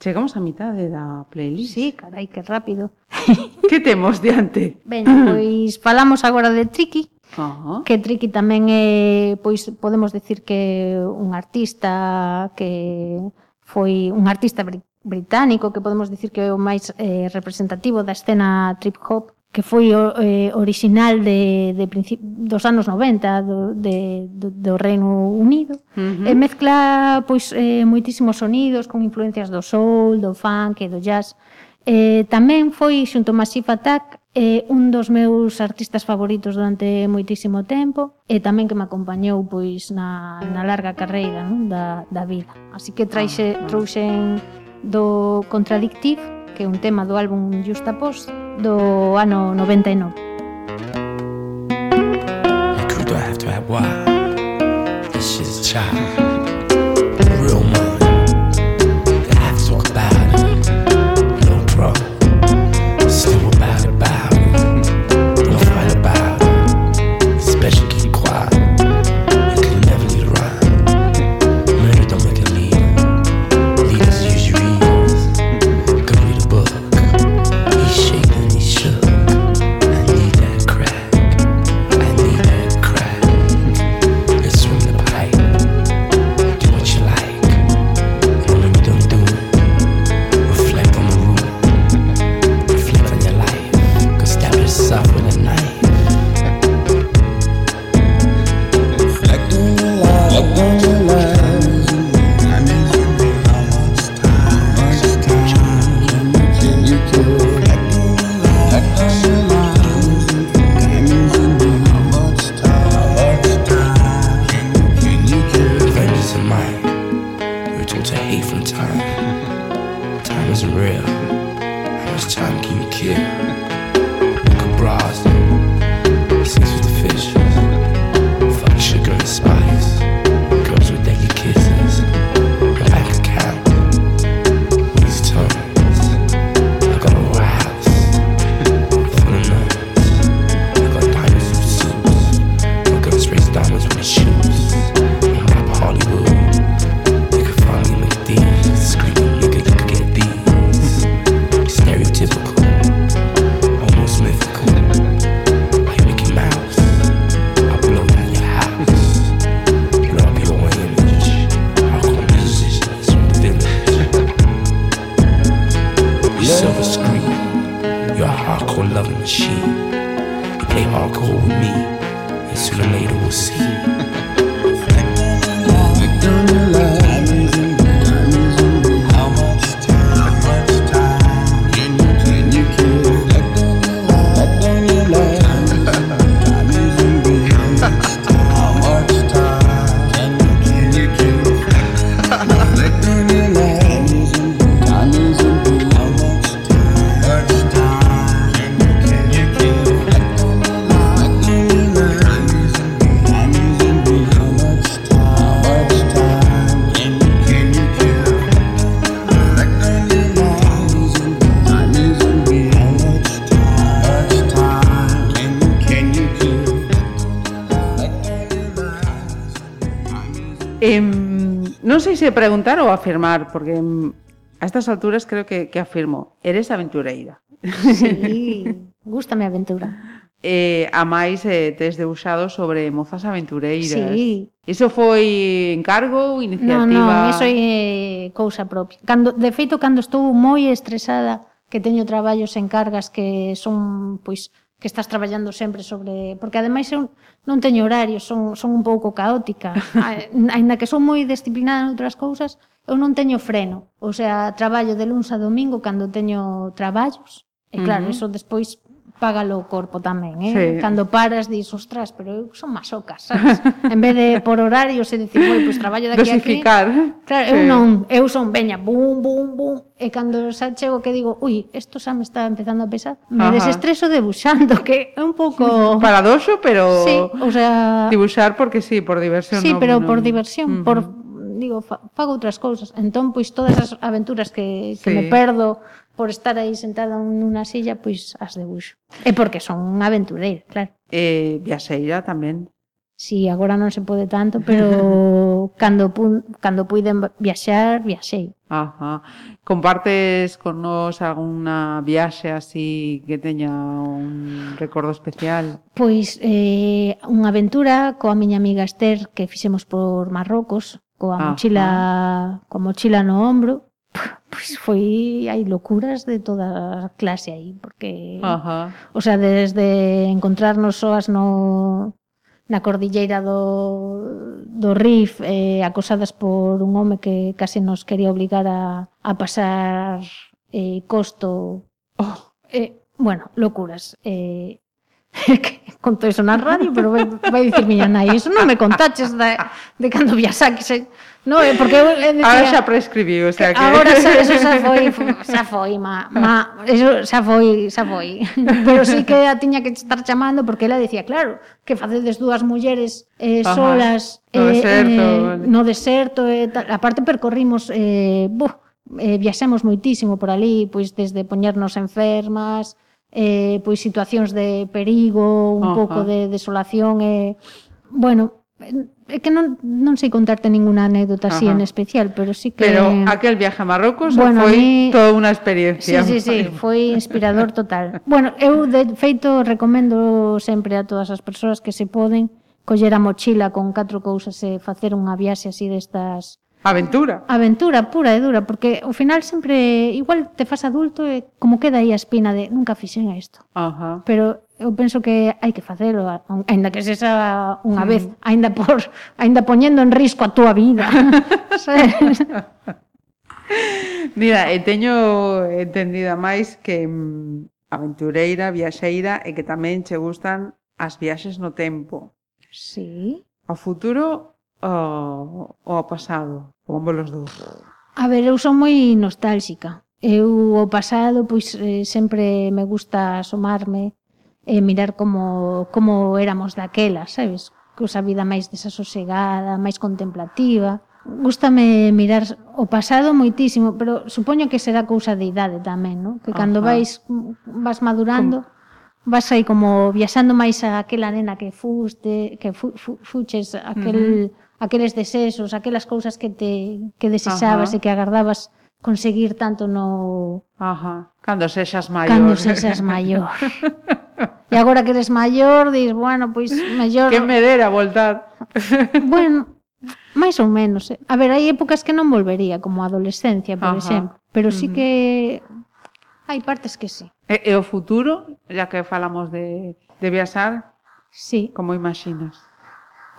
chegamos a mitade da playlist. Sí, carai, que rápido. que temos diante? Ben, pois falamos agora de Triki. Uh -huh. Que Triki tamén é, pois podemos decir que un artista que foi un artista británico, que podemos dicir que é o máis eh, representativo da escena trip hop, que foi eh, original de, de dos anos 90 do, de, do, do Reino Unido uh -huh. e mezcla pois eh, moitísimos sonidos con influencias do soul, do funk e do jazz eh, tamén foi xunto Massive Attack eh, un dos meus artistas favoritos durante moitísimo tempo e tamén que me acompañou pois na, na larga carreira non? Da, da vida así que traixe, ah, trouxen do Contradictive, que é un tema do álbum Justapos do ano 99. Why? This is a child. Real man. afirmar, porque mm, a estas alturas creo que, que afirmo, eres aventureira. Sí, gustame a aventura. Eh, a máis eh, tes deuxado sobre mozas aventureiras. Sí. Iso foi encargo, iniciativa? Non, non, iso é eh, cousa propia. Cando, de feito, cando estou moi estresada que teño traballos en cargas que son, pois, que estás traballando sempre sobre... Porque ademais eu non teño horario, son, son un pouco caótica. Ainda que son moi disciplinada en outras cousas, eu non teño freno, o sea, traballo de luns a domingo cando teño traballos, e claro, uh -huh. eso despois págalo o corpo tamén, eh? Sí. Cando paras dis, ostras, pero eu son masocas, sabes? en vez de por horarios e dicir, "Bueno, pois pues, traballo daqui a aquí. Claro, sí. eu non, eu son veña, bum, bum, bum, e cando xa chego que digo, ui, isto xa me está empezando a pesar, me Ajá. desestreso debuxando, que é un pouco... Paradoxo, pero... Sí, o sea... Dibuxar porque sí, por diversión. Sí, no, pero no... por diversión, uh -huh. por digo, fa, fago outras cousas. Entón, pois, todas as aventuras que, que sí. me perdo por estar aí sentada nunha silla, pois, as debuxo. E porque son unha aventureira, claro. E viaxeira tamén. Si, sí, agora non se pode tanto, pero cando, pu cando puiden viaxar, viaxei. Ajá. Compartes con nos alguna viaxe así que teña un recordo especial? Pois eh, unha aventura coa miña amiga Esther que fixemos por Marrocos, coa ah, mochila ah. coa mochila no ombro pois foi hai locuras de toda a clase aí porque Ajá. o sea, desde encontrarnos soas no na cordilleira do, do Rif eh, acosadas por un home que case nos quería obligar a, a pasar eh, costo oh. eh, bueno, locuras eh, conto iso na radio, pero vai, vai dicir miña nai, iso non me contaches de, de cando viaxaques. No, é porque eu eh, decía, Ahora xa prescribiu, o sea que... Agora xa, eso xa foi, xa foi, ma, ma, eso xa foi, xa foi. Pero sí que a tiña que estar chamando porque ela decía, claro, que facedes dúas mulleres eh, Ajá, solas no eh, deserto, eh, vale. no deserto, eh, tal. aparte percorrimos, eh, buh, eh, viaxemos moitísimo por ali, pois desde poñernos enfermas, eh, pois situacións de perigo, un Ajá. pouco de desolación e eh, bueno, eh, é que non, non sei contarte ninguna anécdota Ajá. así en especial, pero sí que Pero aquel viaje a Marrocos bueno, foi mí... toda unha experiencia. Sí, sí, sí, foi inspirador total. bueno, eu de feito recomendo sempre a todas as persoas que se poden coller a mochila con catro cousas e facer unha viaxe así destas Aventura. Aventura pura e dura, porque ao final sempre igual te fas adulto e como queda aí a espina de nunca fixen isto. Ajá. Pero eu penso que hai que facelo, aínda que sexa unha mm. vez, aínda por aínda poñendo en risco a túa vida. Mira, e teño entendida máis que mm, aventureira, viaxeira e que tamén che gustan as viaxes no tempo. Sí. Ao futuro ao, ao pasado, como los dous? A ver, eu son moi nostálxica. Eu o pasado pois eh, sempre me gusta asomarme e mirar como como éramos daquela, sabes? Cosa vida máis desasosegada, máis contemplativa. Gústame mirar o pasado moitísimo, pero supoño que será cousa de idade tamén, non? Que cando Ajá. vais vas madurando, como? vas aí como viaxando máis a aquela nena que fuste, que fu, fu, fuches aquel uh -huh aqueles desesos, aquelas cousas que te que desexabas Ajá. e que agardabas conseguir tanto no Ajá. cando sexas maior. Cando sexas maior. e agora que eres maior, dis, bueno, pois maior. Que me dera voltar. bueno, máis ou menos. Eh? A ver, hai épocas que non volvería, como a adolescencia, por Ajá. exemplo, pero sí que hai partes que sí. E, e o futuro, ya que falamos de de viaxar, sí. como imaxinas?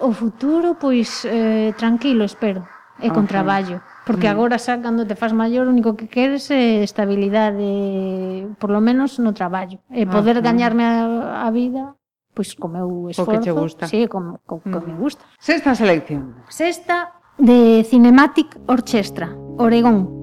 o futuro, pois, eh, tranquilo, espero, e con Ajá. traballo. Porque mm. agora xa cando te faz maior, o único que queres é estabilidade, por lo menos no traballo, e ah, poder Ajá. gañarme a, a vida pois co meu esforzo, o que te gusta. Sí, co, co, mm. me gusta. Sexta selección. Sexta de Cinematic Orchestra, Oregón,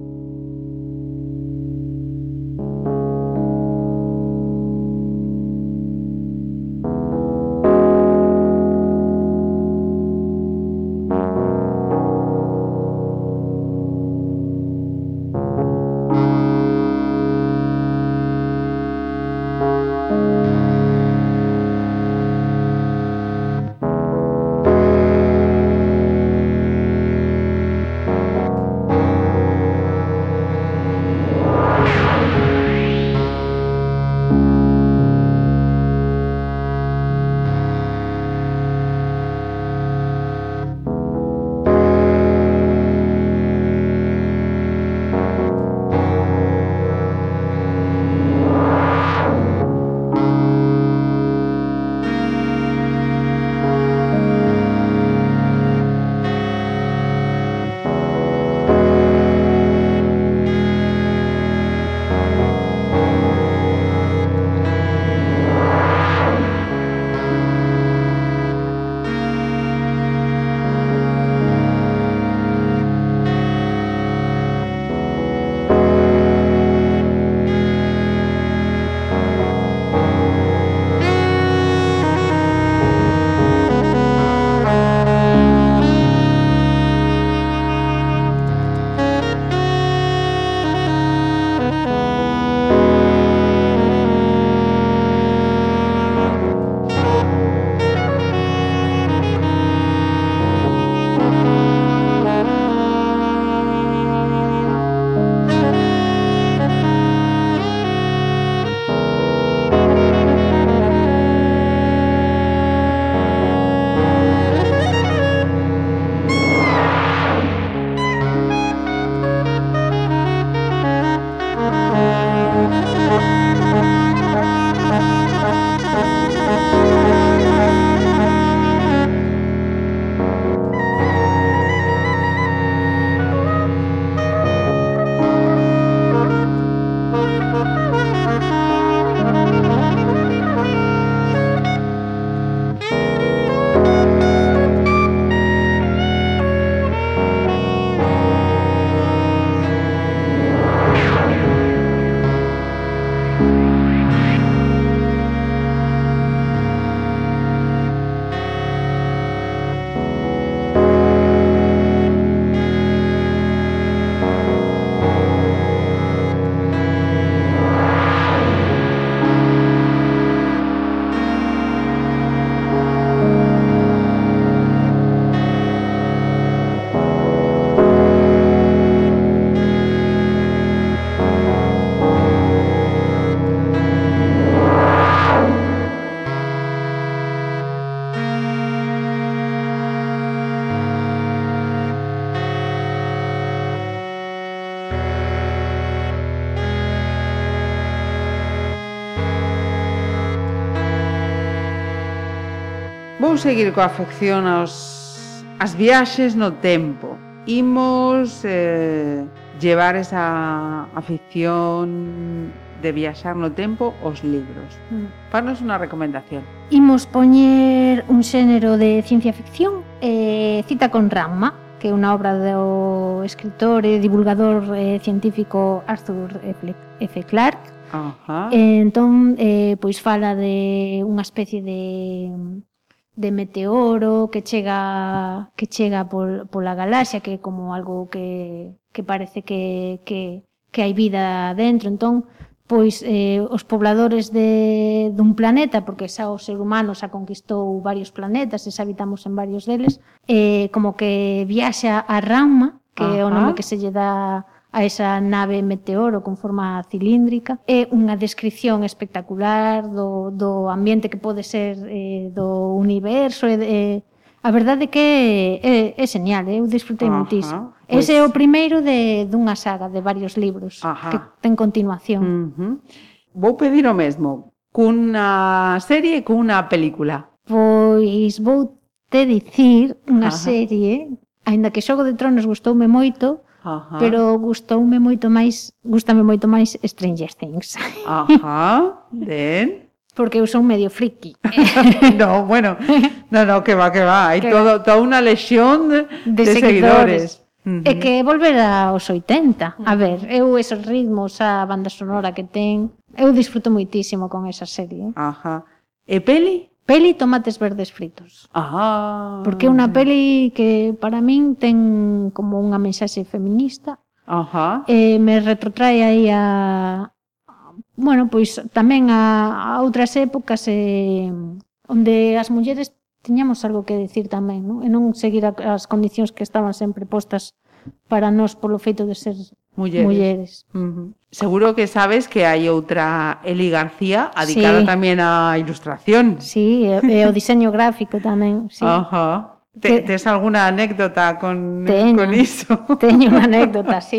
seguir coa afección aos, as viaxes no tempo. Imos eh, llevar esa afición de viaxar no tempo os libros. Mm. Unha recomendación. Imos poñer un xénero de ciencia ficción, eh, Cita con Rama, que é unha obra do escritor e divulgador eh, científico Arthur F. Clarke. Ajá. Eh, entón, eh, pois fala de unha especie de de meteoro que chega que chega pol, pola galaxia que é como algo que, que parece que, que, que hai vida dentro. Entón pois eh, os pobladores de, dun planeta, porque xa o ser humano xa conquistou varios planetas e xa habitamos en varios deles, eh, como que viaxa a Rama, que é o nome que se lle dá a esa nave meteoro con forma cilíndrica. É unha descripción espectacular do, do ambiente que pode ser eh, do universo. Eh, a verdade que é, é, é genial, eh, eu disfrutei moitísimo muitísimo. Pois... Ese é o primeiro de dunha saga de varios libros Ajá. Que ten continuación. Uh -huh. Vou pedir o mesmo, cunha serie e cunha película. Pois vou te dicir unha Ajá. Serie, aínda que Xogo de Tronos gustoume moito, Ajá. pero gustoume moito máis, gustame moito máis Stranger Things. Ajá, ben. Porque eu son medio friki. no, bueno, no, no, que va, que va. Hai todo, toda unha lexión de, de, de seguidores. seguidores. Uh -huh. E que volver aos 80. A ver, eu esos ritmos, a banda sonora que ten, eu disfruto moitísimo con esa serie. Ajá. E peli? Peli tomates verdes fritos. Ah. Porque é unha peli que para min ten como unha mensaxe feminista. Ajá. Eh, me retrotrae aí a bueno, pois tamén a, a outras épocas eh, onde as mulleres tiñamos algo que decir tamén, non? E non seguir as condicións que estaban sempre postas para nós polo feito de ser Mulleres. Mulleres. Uh -huh. Seguro que sabes que hai outra Eli García adicada sí. tamén á ilustración. Sí, e, e o diseño gráfico tamén, sí. Ajá. Uh -huh. Te, tes alguna anécdota con, teño, con iso? Teño unha anécdota, sí.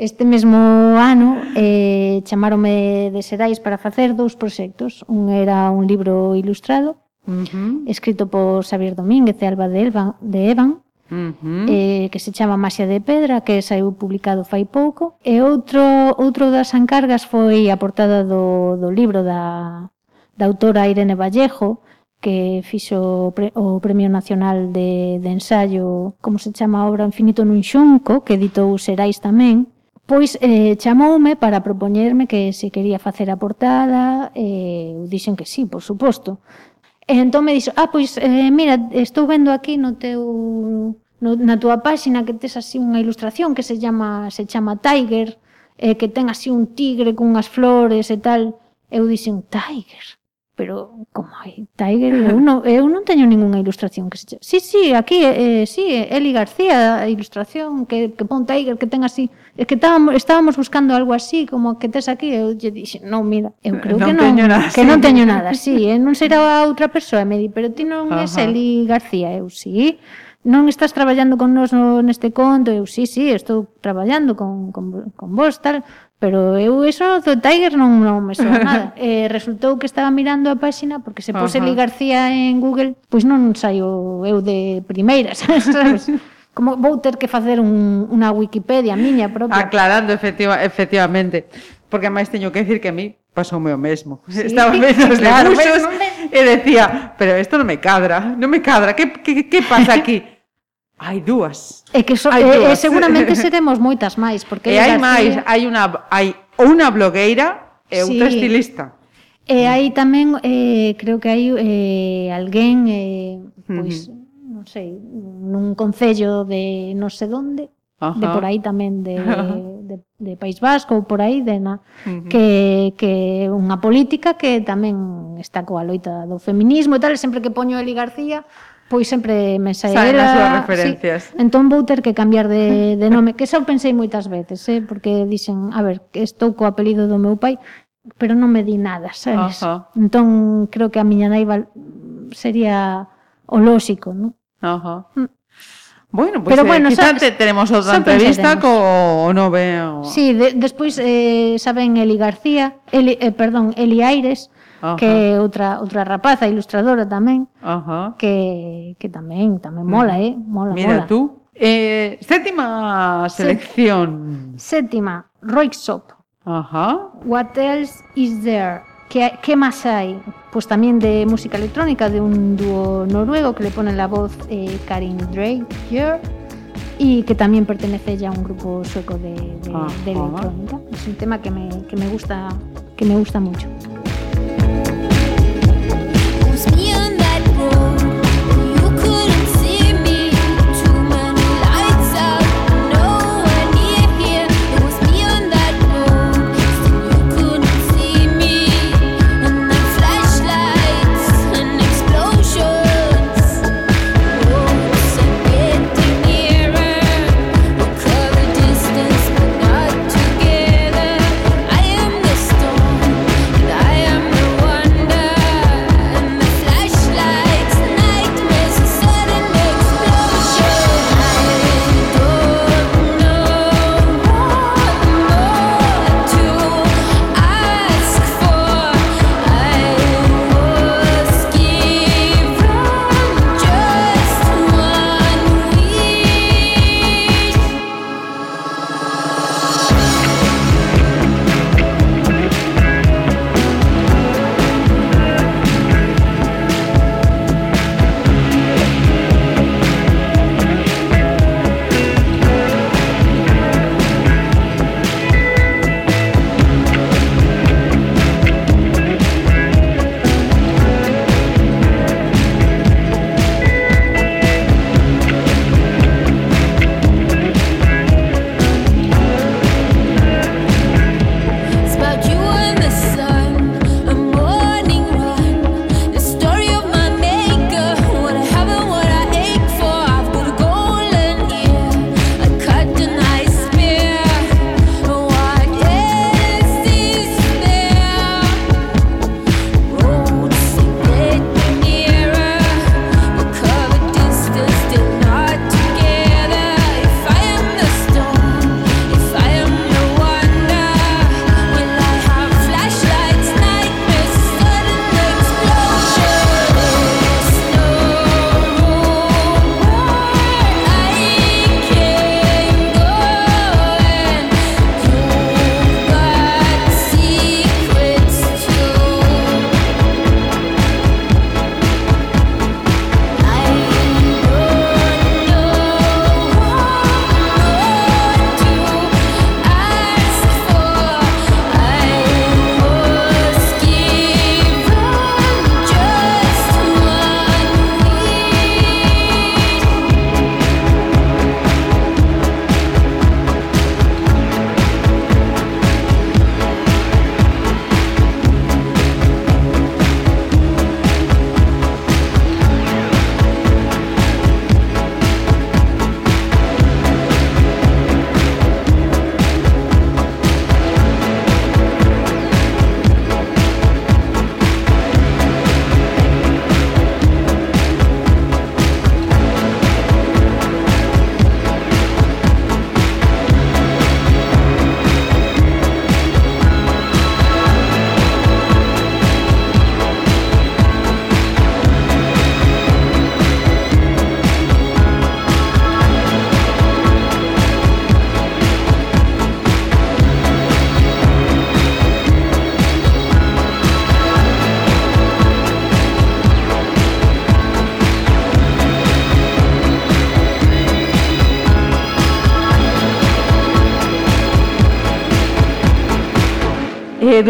Este mesmo ano eh, chamarome de Serais para facer dous proxectos. Un era un libro ilustrado, uh -huh. escrito por Xavier Domínguez e Alba de, Elba, de Evan, uh -huh. eh, que se chama Maxia de Pedra, que saiu publicado fai pouco. E outro, outro das encargas foi a portada do, do libro da, da autora Irene Vallejo, que fixo pre, o Premio Nacional de, de Ensayo, como se chama a obra Infinito nun xunco, que editou Serais tamén, pois eh, chamoume para propoñerme que se quería facer a portada, e eh, dixen que sí, por suposto. E entón me dixo, ah, pois, eh, mira, estou vendo aquí no teu no, na túa páxina que tes así unha ilustración que se chama se chama Tiger, eh, que ten así un tigre con unhas flores e tal. Eu dixen, Tiger, pero como hai Tiger, eu non, eu non teño ningunha ilustración que se chama. Sí, sí, aquí, eh, eh sí, eh, Eli García, a ilustración que, que pon Tiger, que ten así. É que estábamos, estábamos buscando algo así, como que tes aquí, eu lle dixe, non, mira, eu creo non que non, nada, que sí. non teño nada, sí, eh, non será outra persoa, me di, pero ti non Ajá. es Eli García, eu sí, non estás traballando con nós no, neste conto, eu sí, sí, estou traballando con, con, con vos, tal, Pero eu eso do Tiger non, non me soa nada. eh, resultou que estaba mirando a páxina porque se pose uh -huh. Eli García en Google, pois non saio eu de primeiras, sabes? como vou ter que facer un, unha Wikipedia miña propia. Aclarando efectiva, efectivamente, porque máis teño que dicir que a mí pasoume o mesmo. Sí, Estaba vendo os claro, debuxos me... e decía, pero isto non me cadra, non me cadra, que, que, que pasa aquí? hai dúas. É que so, hai dúas. E, seguramente seremos moitas máis, porque E hai máis, hai unha hai unha blogueira e sí. outra estilista. E hai tamén eh, creo que hai eh, alguén eh, pois uh -huh. non sei, nun concello de non sei onde, Ajá. de por aí tamén de, de, de País Vasco ou por aí de na, uh -huh. que, que unha política que tamén está coa loita do feminismo e tal, sempre que poño Eli García pois sempre me saíra... Saen as súas referencias. Sí. Entón vou ter que cambiar de, de nome, que xa o pensei moitas veces, eh? porque dixen, a ver, que estou co apelido do meu pai, pero non me di nada, sabes? Uh -huh. Entón, creo que a miña nai sería o lóxico, non? Uh -huh. Mm. Bueno, pois pues, pero eh, bueno, quizá te, tenemos outra entrevista co nove. O... Sí, de, despois eh, saben Eli García, Eli, eh, perdón, Eli Aires, Ajá. que é outra outra rapaza ilustradora tamén, Ajá. que que tamén tamén mola, eh, mola, Mira mola. tú. Eh, séptima selección. Sétima, Roixop. Ajá. What else is there? ¿Qué, ¿Qué más hay? Pues también de música electrónica de un dúo noruego que le pone la voz eh, Karin Dreyer y que también pertenece ya a un grupo sueco de, de- de electrónica. Es un tema que me, que me gusta que me gusta mucho.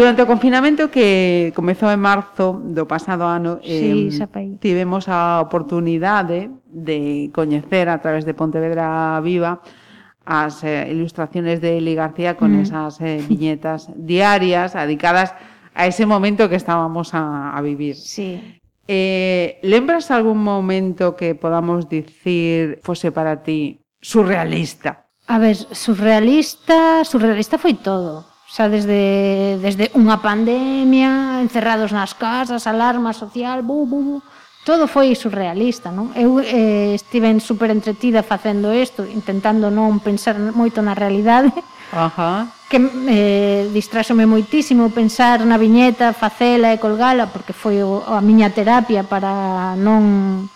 Durante o confinamento que comezou en marzo do pasado ano, sí, eh, tivemos a oportunidade de coñecer a través de Pontevedra Viva as eh, ilustraciones de Eli García con mm. esas eh, viñetas diarias dedicadas a ese momento que estábamos a, a vivir. Sí. Eh, lembras algún momento que podamos dicir fose para ti surrealista? A ver, surrealista, surrealista foi todo xa desde, desde unha pandemia, encerrados nas casas, alarma social, bu, bu, bu. Todo foi surrealista, non? Eu eh, estive super entretida facendo isto, intentando non pensar moito na realidade. Ajá. Que eh, distraxome moitísimo pensar na viñeta, facela e colgala, porque foi o, a miña terapia para non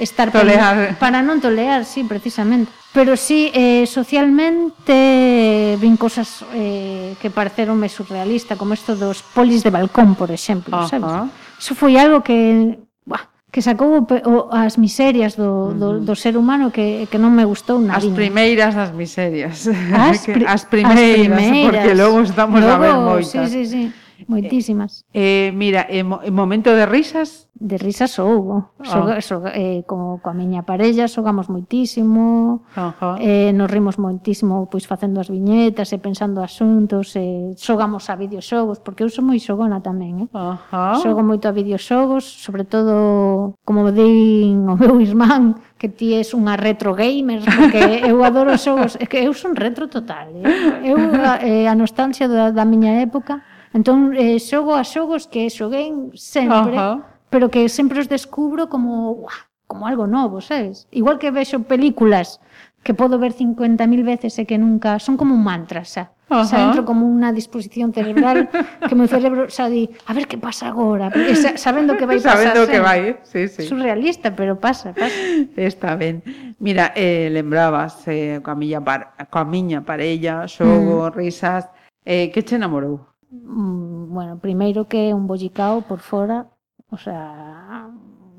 estar... Tolear. Para non tolear, sí, precisamente pero sí eh, socialmente vin cosas eh, que pareceronme surrealista, como isto dos polis de balcón, por exemplo, uh -huh. sabes? Eso foi algo que buah, que sacou o, o, as miserias do, do, do ser humano que, que non me gustou nada. As viña. primeiras das miserias. As, pri as, primeiras, as primeiras, porque logo estamos logo, a ver moitas. Sí, sí, sí. Moitísimas. Eh, mira, en, mo, momento de risas? De risas houbo. Oh. Ah. Soga, soga, eh, co, coa miña parella xogamos moitísimo, uh -huh. eh, nos rimos moitísimo pois facendo as viñetas e pensando asuntos, eh, xogamos a videoxogos, porque eu sou moi xogona tamén, eh? Uh -huh. Xogo moito a videoxogos, sobre todo, como din o meu irmán, que ti és unha retro gamer, porque eu adoro xogos, é que eu son retro total, eh? Eu a, eh, a nostalgia da, da miña época Entón, eh, xogo a xogos que xoguen sempre, uh -huh. pero que sempre os descubro como, uah, como algo novo, sabes? Igual que vexo películas que podo ver 50.000 veces e que nunca... Son como un mantra, xa. Uh -huh. Xa entro como unha disposición cerebral que o meu cerebro xa di, a ver que pasa agora, e xa, sabendo que vai pasar. Sabendo xa, que vai, sí, sí. Surrealista, pero pasa, pasa. Está ben. Mira, eh, lembrabas eh, coa, miña par, coa miña parella, xogo, mm. risas, eh, que che namorou? mm, bueno, primeiro que é un bollicao por fora, o sea,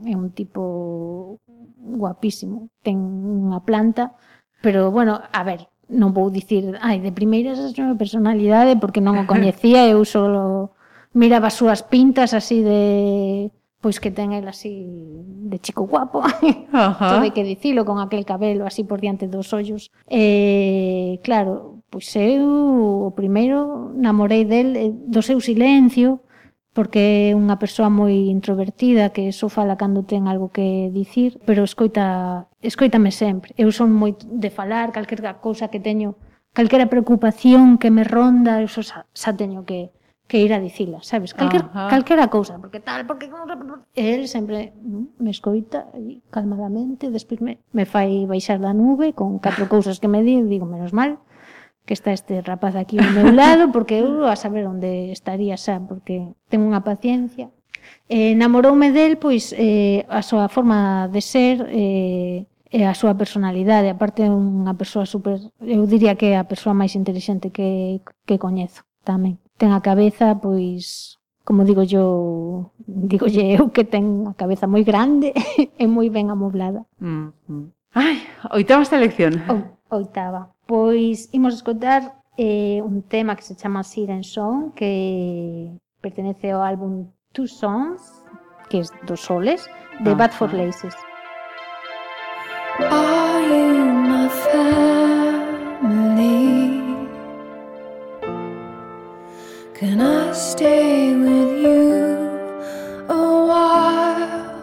é un tipo guapísimo, ten unha planta, pero bueno, a ver, non vou dicir, ai, de primeiras a súa personalidade porque non o coñecía, eu solo miraba as súas pintas así de pois que ten el así de chico guapo. Todo que dicilo con aquel cabelo así por diante dos ollos. Eh, claro, Pois eu o primeiro namorei del eh, do seu silencio, porque é unha persoa moi introvertida que só fala cando ten algo que dicir, pero escoita, escoítame sempre. Eu son moi de falar, calquera cousa que teño, calquera preocupación que me ronda, eu xa, xa teño que que ir a dicila, sabes? Calquer, Ajá. calquera cousa, porque tal, porque... El sempre mm, me escoita calmadamente, despois me, me fai baixar da nube con catro cousas que me di, digo, menos mal, que está este rapaz aquí ao meu lado, porque eu a saber onde estaría xa, porque ten unha paciencia. Eh, namoroume del, pois, eh, a súa forma de ser, eh, e a súa personalidade. Aparte, é unha persoa super... Eu diría que é a persoa máis inteligente que, que coñezo tamén. Ten a cabeza, pois, como digo yo, digo eu que ten a cabeza moi grande e moi ben amoblada. Mm -hmm. Ai, oitava esta lección. O, oitava. Pois imos escotar eh, un tema que se chama Siren Song, que pertenece ao álbum Two Songs, que é dos soles, de Bad for Laces. Are you my family? Can I stay with you a while?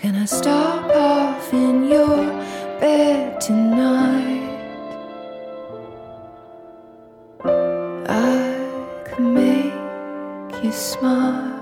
Can I stop off in your bed tonight? I could make you smile.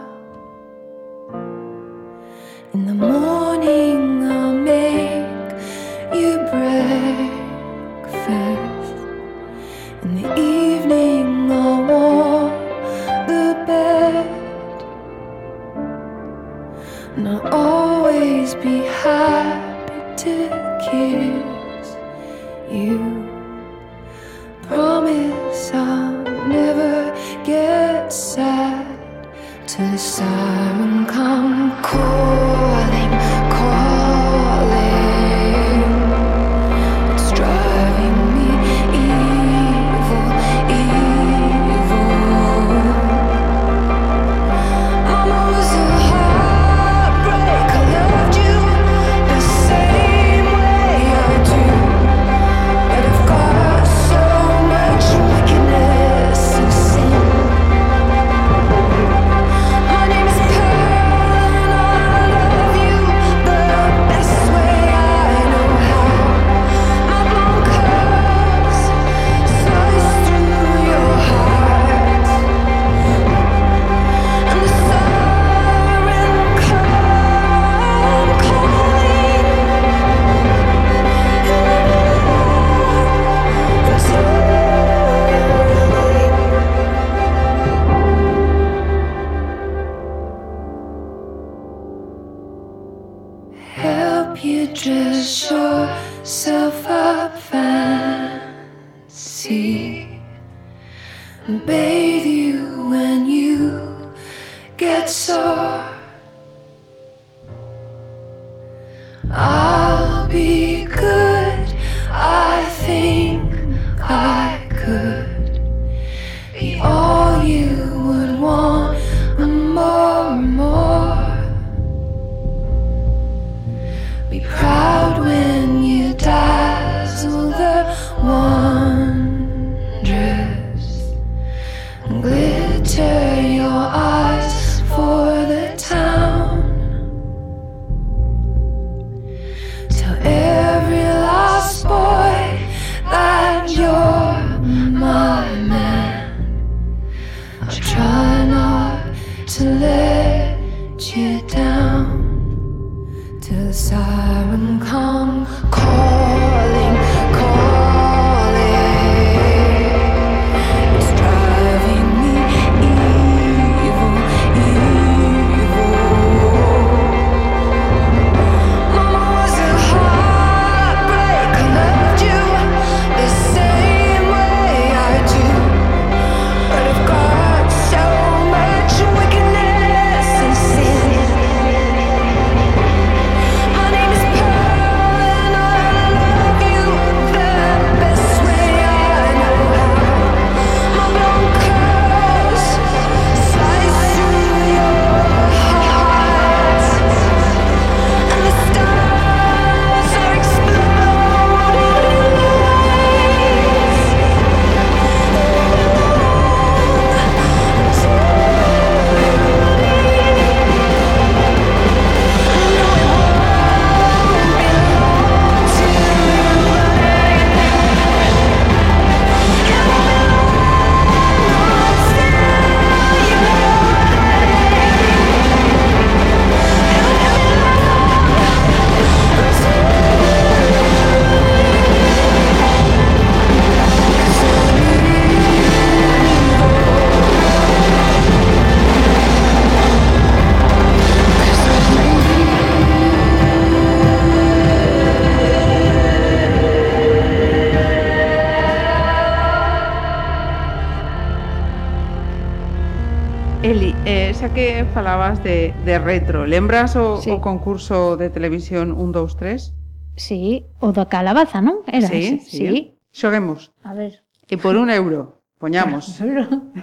falabas de, de retro. Lembras o, sí. o concurso de televisión 1, 2, 3? Sí, o da calabaza, non? Era sí, ese? sí. sí. Xoguemos. A ver. E por un euro, poñamos.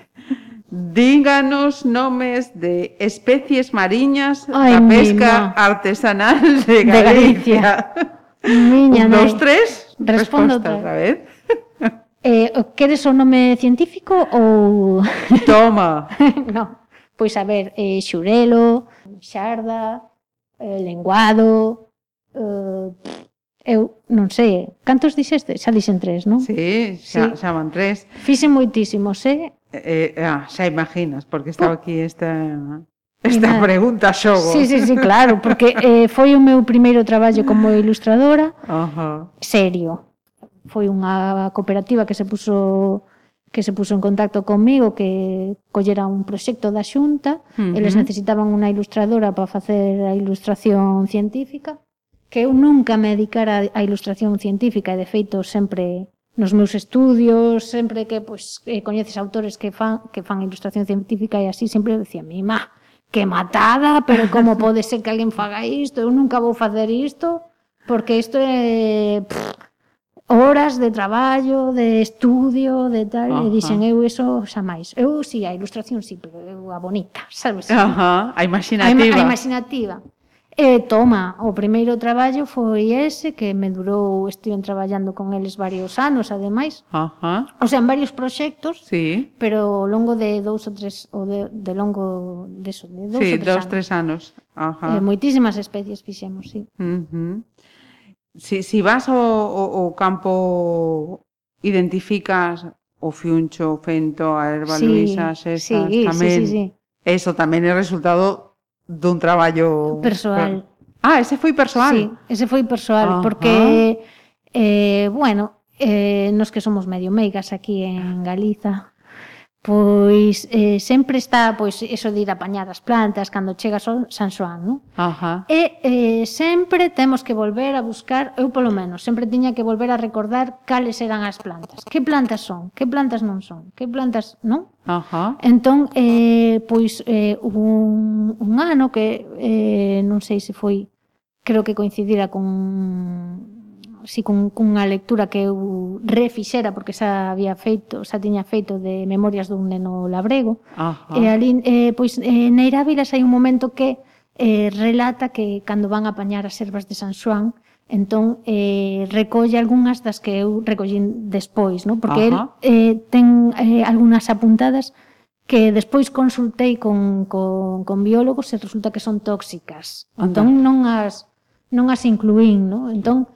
Díganos nomes de especies mariñas Ay, da pesca no. artesanal de Galicia. De Galicia. Miña, un, dos, tres, respondo outra vez. Eh, queres o nome científico ou... Toma. no pois a ver, eh, xurelo, xarda, eh, lenguado, eh, eu non sei, cantos dixeste? Xa dixen tres, non? Sí, xa, sí. xa van tres. Fixen moitísimos, eh? Eh, eh, ah, xa imaginas, porque estaba aquí esta... Esta nada. pregunta xogo. Sí, sí, sí, claro, porque eh, foi o meu primeiro traballo como ilustradora. Uh -huh. Serio. Foi unha cooperativa que se puso que se puso en contacto comigo que collera un proxecto da Xunta, uh -huh. eles necesitaban unha ilustradora para facer a ilustración científica, que eu nunca me dedicara á ilustración científica, e de feito sempre nos meus estudios, sempre que pois eh, coñeces autores que fan que fan ilustración científica e así sempre decía mi má, que matada, pero como pode ser que alguén faga isto? Eu nunca vou facer isto porque isto é pff, horas de traballo, de estudio, de tal, Ajá. e dixen eu eso xa máis. Eu si sí, a ilustración si, sí, pero eu a bonita, sabes? Ajá, a imaginativa. A, a imaginativa. E toma, o primeiro traballo foi ese que me durou, estive traballando con eles varios anos, ademais. Ajá. O sea, en varios proxectos, sí. pero ao longo de dous ou tres, ou de, de longo de, eso, de dous sí, ou tres dous, anos. tres anos. Ajá. E moitísimas especies fixemos, sí. Uh -huh si, si vas ao, ao, ao campo identificas o fiuncho, o fento, a erva sí, luisas, esas sí, tamén. Sí, sí, sí. Eso tamén é resultado dun traballo persoal. Ah, ese foi persoal. Sí, ese foi persoal ah, porque ah. eh bueno, eh nos que somos medio meigas aquí en Galiza pois eh, sempre está pois eso de ir apañar as plantas cando chega son San Xoán, non? Ajá. E eh, sempre temos que volver a buscar, eu polo menos, sempre tiña que volver a recordar cales eran as plantas. Que plantas son? Que plantas non son? Que plantas, non? Ajá. Entón, eh, pois eh, un, un ano que eh, non sei se foi creo que coincidira con si con, cunha lectura que eu refixera porque xa había feito, xa tiña feito de Memorias dun neno labrego. Ajá. E ali eh, pois eh, Neira Vilas hai un momento que eh, relata que cando van a apañar as ervas de San Xoán, entón eh, recolle algunhas das que eu recollín despois, non? porque Ajá. el eh, ten eh, algunhas apuntadas que despois consultei con, con, con biólogos e resulta que son tóxicas. Anda. Entón non as non as incluín, non? Entón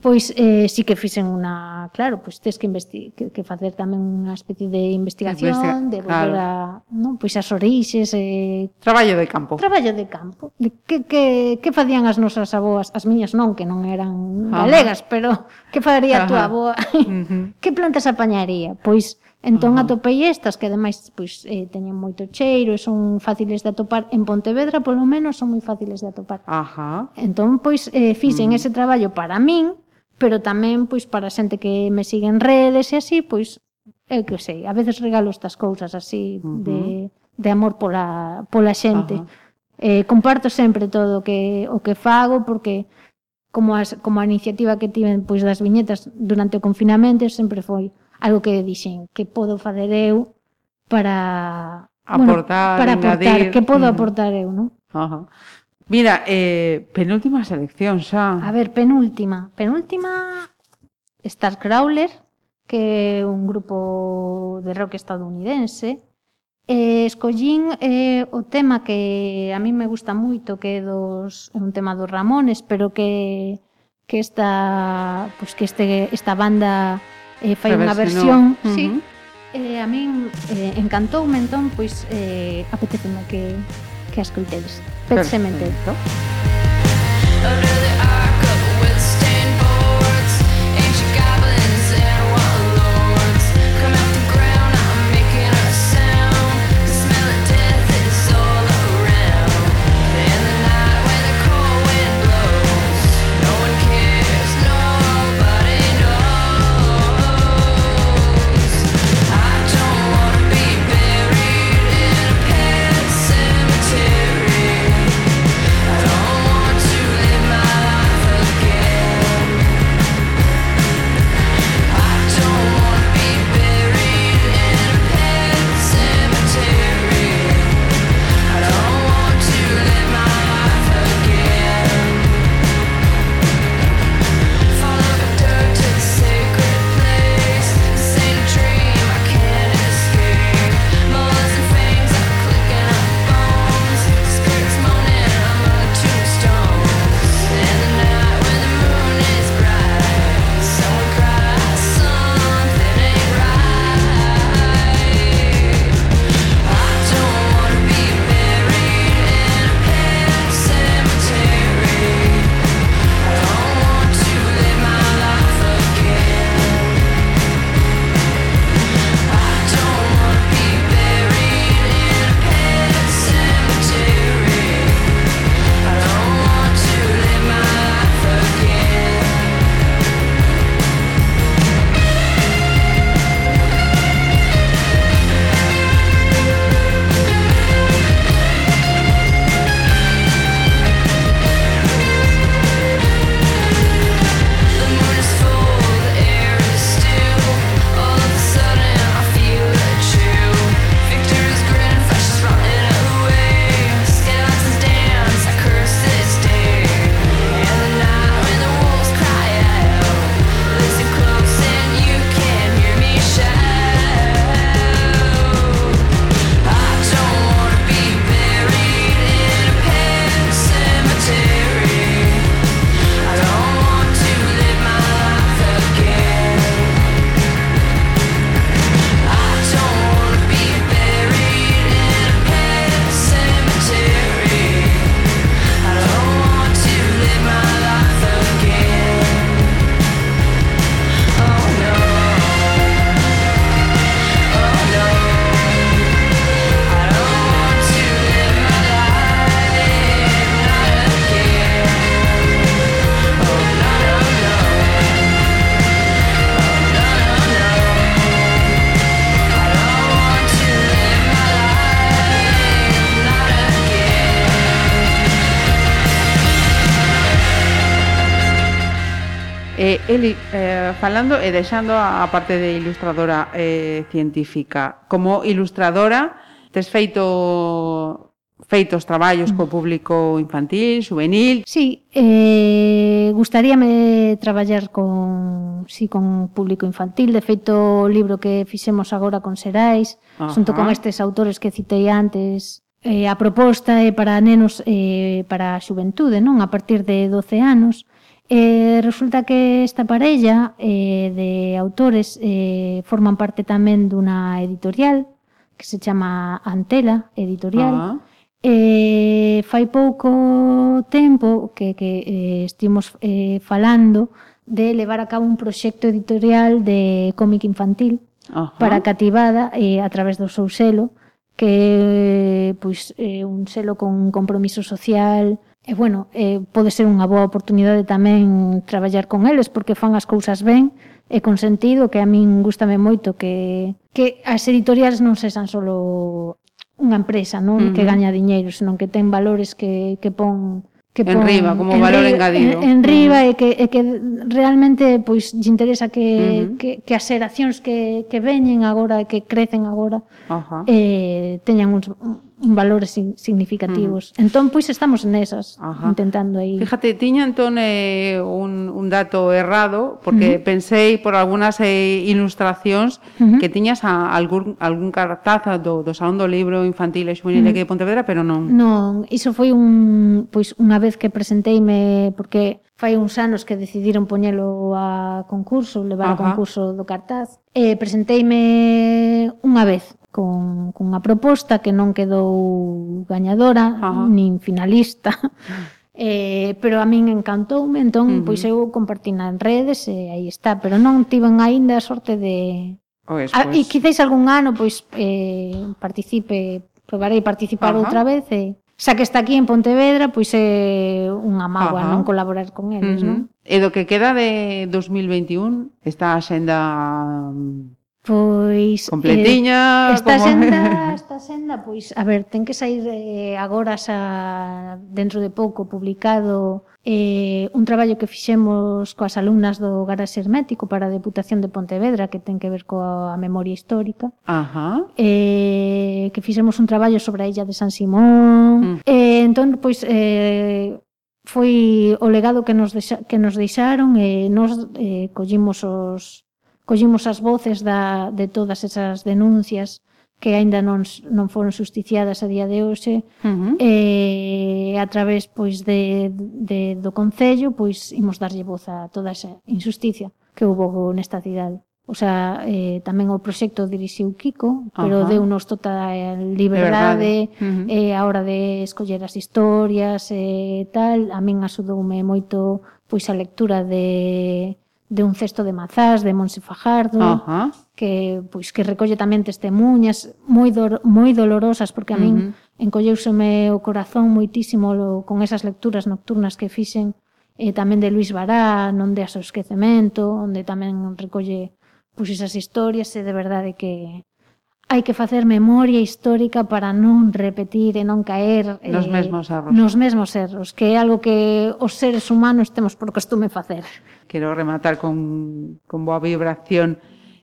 Pois eh, sí que fixen unha, claro, pois tes que, que, que facer tamén unha especie de investigación, Investiga, de volver claro. a, non, pois as orixes, eh, traballo de campo. Traballo de campo. De que que que facían as nosas avoas, as miñas non, que non eran Ajá. galegas, pero que faría a túa avoa? Uh -huh. que plantas apañaría? Pois Entón Ajá. atopei estas que ademais pois eh, teñen moito cheiro e son fáciles de atopar en Pontevedra, polo menos son moi fáciles de atopar. Ajá. Entón pois eh fixen mm. ese traballo para min, pero tamén pois para xente que me sigue en redes e así, pois eu que sei, a veces regalo estas cousas así uh -huh. de de amor pola pola xente. Ajá. Eh, comparto sempre todo o que o que fago porque como as, como a iniciativa que tiven pois das viñetas durante o confinamento sempre foi algo que dixen que podo facer eu para aportar, bueno, para aportar, engadir. que podo aportar eu, non? Ajá. Mira, eh, penúltima selección xa. A ver, penúltima. Penúltima Starcrawler, que é un grupo de rock estadounidense. Eh, escollín eh, o tema que a mí me gusta moito, que é dos, é un tema dos Ramones, pero que que esta pues que este esta banda eh, fai unha versión, uh -huh. sí. Eh, a min eh, encantoume entón, pois eh, apeteceme que que a escoitedes. Pet. Cemetery. falando e deixando a parte de ilustradora eh, científica. Como ilustradora, tes feito feitos traballos co público infantil, juvenil. Sí, eh, gustaríame traballar con, sí, con público infantil. De feito, o libro que fixemos agora con Serais, Ajá. xunto con estes autores que citei antes, eh, a proposta é para nenos eh, para a xuventude, non? A partir de 12 anos. Eh, resulta que esta parella eh, de autores eh, forman parte tamén dunha editorial que se chama Antela Editorial. Uh -huh. Eh, fai pouco tempo que, que eh, estimos eh, falando de levar a cabo un proxecto editorial de cómic infantil uh -huh. para cativada eh, a través do seu selo que é eh, pois, eh, un selo con compromiso social E, bueno, eh, pode ser unha boa oportunidade tamén traballar con eles, porque fan as cousas ben e con sentido, que a min gustame moito que, que as editoriais non sexan solo unha empresa non uh -huh. que gaña diñeiro, senón que ten valores que, que pon que pon, enriba, como valor engadido. En, en uh -huh. e que e que realmente pois lle interesa que, uh -huh. que que as xeracións que que veñen agora e que crecen agora uh -huh. eh teñan uns valores significativos. Mm. Entón, pois estamos nesas, Ajá. intentando aí. Fíjate, tiña entón eh, un, un dato errado, porque uh -huh. pensei por algunhas eh, ilustracións uh -huh. que tiñas a, algún, algún cartaz do, do Salón do Libro Infantil e Xuvenil uh -huh. aquí de Pontevedra, pero non. Non, iso foi un, pois, unha vez que presenteime, porque fai uns anos que decidiron poñelo a concurso, levar a concurso do cartaz. E presenteime unha vez con, con unha proposta que non quedou gañadora, Ajá. nin finalista. Eh, pero a min encantoume, entón uh -huh. pois eu compartina en redes e aí está, pero non tiven aínda a sorte de pois, a, ah, pois... e quizáis algún ano pois eh participe, probarei participar Ajá. outra vez e xa que está aquí en Pontevedra, pois é unha mágoa Ajá. non colaborar con eles, uh -huh. non? E do que queda de 2021, está a xenda mm, Pois completiña, eh, esta como... senda, esta senda, pois a ver, ten que sair eh, agora xa dentro de pouco publicado eh, un traballo que fixemos coas alumnas do Garaxe Hermético para a Deputación de Pontevedra que ten que ver coa memoria histórica. Ajá. Eh, que fixemos un traballo sobre a illa de San Simón. Mm. Eh, entón, pois, eh, foi o legado que nos, deixa, que nos deixaron e eh, nos eh, collimos os, collimos as voces da, de todas esas denuncias que aínda non, non foron justiciadas a día de hoxe uh -huh. e a través pois de, de, do Concello pois imos darlle voz a toda esa injusticia que houve nesta cidade o sea, eh, tamén o proxecto dirixiu Kiko, pero Ajá. deu nos tota liberdade uh -huh. eh, a hora de escoller as historias e eh, tal, a min asudoume moito pois a lectura de de un cesto de mazás de Monse Fajardo, uh -huh. que pois que recolle tamén testemunhas moi do, moi dolorosas porque a min uh -huh. encolleuseme o corazón moitísimo lo, con esas lecturas nocturnas que fixen eh, tamén de Luis Bará, non de aso esquecemento, onde tamén recolle pois esas historias e de verdade que hai que facer memoria histórica para non repetir e non caer eh, nos eh, mesmos erros. Nos mesmos erros, que é algo que os seres humanos temos por costume facer. Quero rematar con, con boa vibración.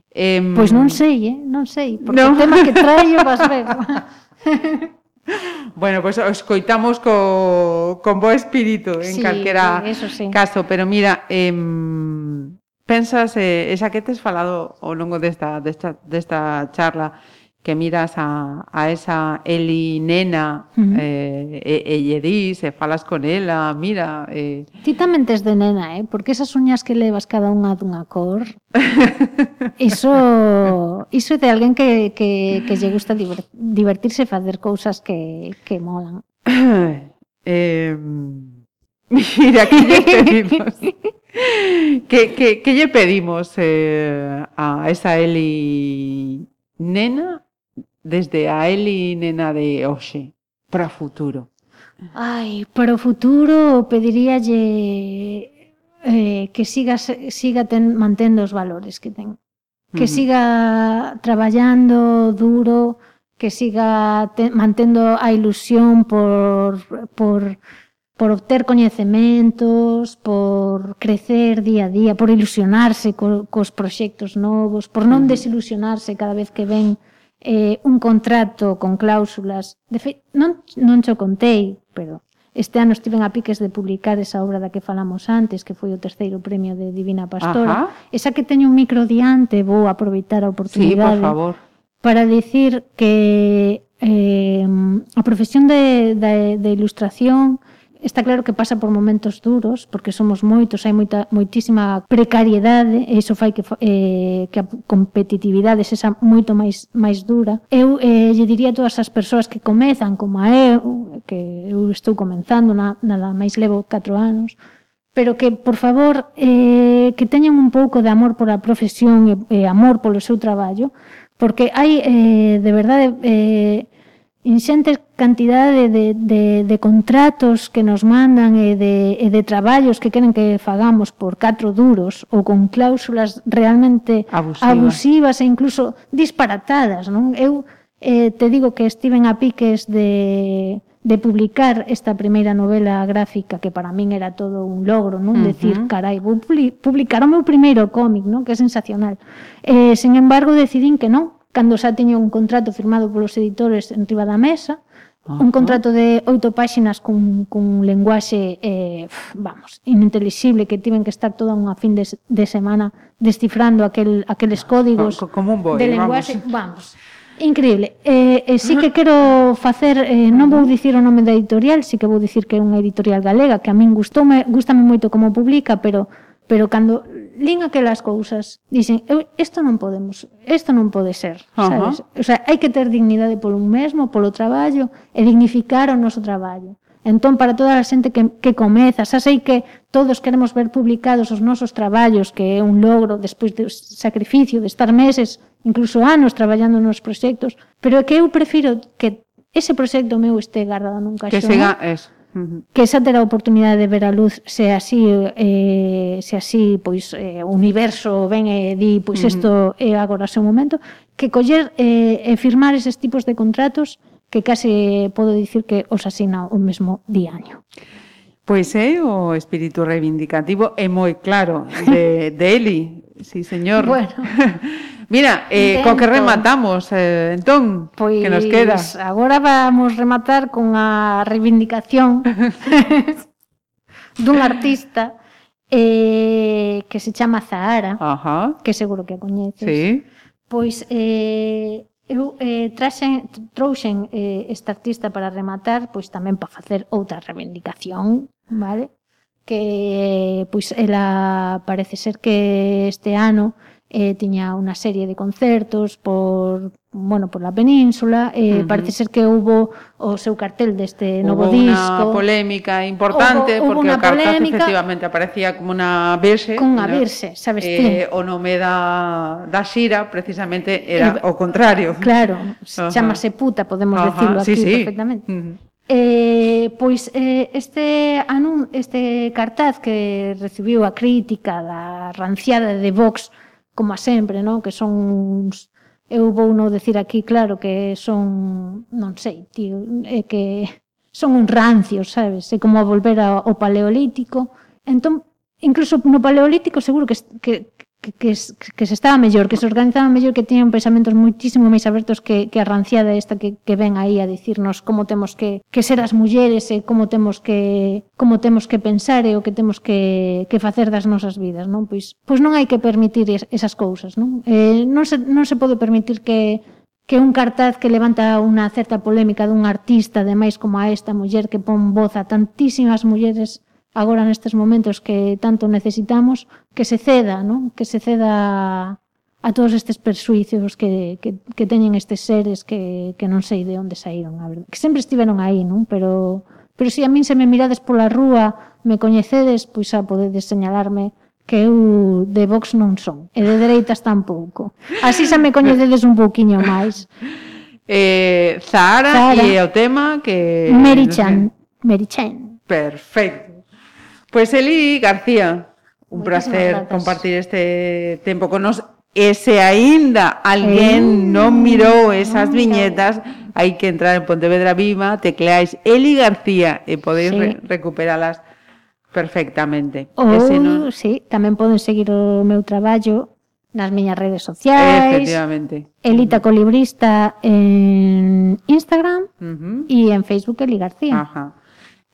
Eh, pois non sei, eh? non sei, porque no. o tema que traio vas ver. bueno, pois pues, escoitamos co, con bo espírito en sí, calquera sí. caso, pero mira, eh, Pensas, eh, esa que tes falado ao longo desta, desta, desta charla, que miras a, a esa Eli nena uh -huh. eh, e, e lle dis, e falas con ela, mira... Eh... Ti tamén tes de nena, eh? Porque esas uñas que levas cada unha dunha cor... iso, iso é de alguén que, que, que lle gusta divertirse e facer cousas que, que molan. eh, mira, que lle pedimos? que, que, que lle pedimos eh, a esa Eli nena desde a Eli nena de hoxe para futuro? Ai, para o futuro pediríalle eh, que siga, se- siga ten, mantendo os valores que ten que siga traballando duro, que siga te, mantendo a ilusión por, por, por obter coñecementos, por crecer día a día, por ilusionarse co, cos proxectos novos, por non mm. desilusionarse cada vez que ven eh, un contrato con cláusulas. De fe, non, non cho contei, pero este ano estiven a piques de publicar esa obra da que falamos antes, que foi o terceiro premio de Divina Pastora. Ajá. Esa que teño un micro diante, vou aproveitar a oportunidade. Sí, por favor. Para dicir que eh, a profesión de, de, de ilustración Está claro que pasa por momentos duros, porque somos moitos, hai moita, moitísima precariedade, e iso fai que, eh, que a competitividade sexa moito máis, máis dura. Eu eh, lle diría a todas as persoas que comezan, como a eu, que eu estou comenzando, na, nada máis levo 4 anos, pero que, por favor, eh, que teñan un pouco de amor pola profesión e, e amor polo seu traballo, porque hai, eh, de verdade, eh, inxentes cantidade de, de, de contratos que nos mandan e de, e de traballos que queren que fagamos por catro duros ou con cláusulas realmente abusivas, abusivas e incluso disparatadas. Non? Eu eh, te digo que estiven a piques de, de publicar esta primeira novela gráfica que para min era todo un logro, non? Uh -huh. Decir, carai, vou publicar o meu primeiro cómic, non? Que é sensacional. Eh, sen embargo, decidín que non, cando xa teño un contrato firmado polos editores en riba da mesa, Ajá. un contrato de oito páxinas cun, cun lenguaxe, eh, vamos, inintelixible, que tiven que estar toda unha fin de, de semana descifrando aquel, aqueles ah, códigos como un boi, de lenguaxe, vamos. vamos. Increíble. Eh, eh, sí que quero facer, eh, non vou dicir o nome da editorial, sí que vou dicir que é unha editorial galega, que a min gustoume, gustame moito como publica, pero pero cando lín aquelas cousas, dicen, eu, isto non podemos, isto non pode ser, uh -huh. sabes? O sea, hai que ter dignidade polo un mesmo, polo traballo, e dignificar o noso traballo. Entón, para toda a xente que, que comeza, xa sei que todos queremos ver publicados os nosos traballos, que é un logro despois do de sacrificio de estar meses, incluso anos, traballando nos proxectos, pero é que eu prefiro que ese proxecto meu este guardado nun caixón. Que siga eso. Uh. Que xa terá oportunidade de ver a luz se así eh, se así pois eh, o universo ven e di pois isto uh -huh. é eh, agora o seu momento, que coller eh, e firmar eses tipos de contratos que case podo dicir que os asina o mesmo diaño. Pois é o espírito reivindicativo é moi claro de, de Eli, Sí, señor. Bueno. Mira, eh, co que rematamos, eh, entón, pois, que nos pois queda? agora vamos rematar cunha reivindicación dun artista eh, que se chama Zahara, Ajá. que seguro que a coñeces. Sí. Pois eh, eu eh, traxen, trouxen eh, esta artista para rematar, pois tamén para facer outra reivindicación, vale? que pois ela parece ser que este ano eh, tiña unha serie de concertos por bueno, por la península, eh, uh -huh. parece ser que hubo o seu cartel deste hubo novo disco. Hubo unha polémica importante, hubo, hubo porque o cartaz polémica, efectivamente aparecía como unha virxe. Con unha virxe, sabes eh, ti. O nome da, da xira precisamente era eh, o contrario. Claro, uh -huh. chamase puta, podemos uh -huh. decirlo sí, aquí sí. perfectamente. Uh -huh. Eh, pois eh, este anun, este cartaz que recibiu a crítica da ranciada de Vox, como a sempre, non? que son uns, eu vou non decir aquí claro que son, non sei, tío, é que son un rancio, sabes? É como a volver ao, ao paleolítico. Entón, incluso no paleolítico seguro que, que que, que, que se estaba mellor, que se organizaba mellor, que tiñan pensamentos muitísimo máis abertos que, que a ranciada esta que, que ven aí a dicirnos como temos que, que ser as mulleres e como temos que como temos que pensar e o que temos que, que facer das nosas vidas, non? Pois, pois non hai que permitir esas cousas, non? Eh, non, se, non se pode permitir que que un cartaz que levanta unha certa polémica dun artista, ademais como a esta muller que pon voz a tantísimas mulleres agora nestes momentos que tanto necesitamos, que se ceda, non? que se ceda a todos estes persuicios que, que, que teñen estes seres que, que non sei de onde saíron, a verdade. Que sempre estiveron aí, non? Pero, pero se si a min se me mirades pola rúa, me coñecedes, pois a podedes señalarme que eu de Vox non son, e de dereitas tampouco. Así xa me coñecedes un pouquiño máis. Eh, Zahara, Zahara, e o tema que... Merichan. Merichan. Perfecto. Pues Eli García, un placer compartir este tempo con nos E se aínda alguén Eh, non mirou esas viñetas, hai que entrar en Pontevedra Viva, tecleáis Eli García e podéis Sí. re recuperalas perfectamente. Sí, tamén poden seguir o meu traballo nas miñas redes sociais. efectivamente. Elita Colibrista en Instagram e en Facebook Eli García. Ajá.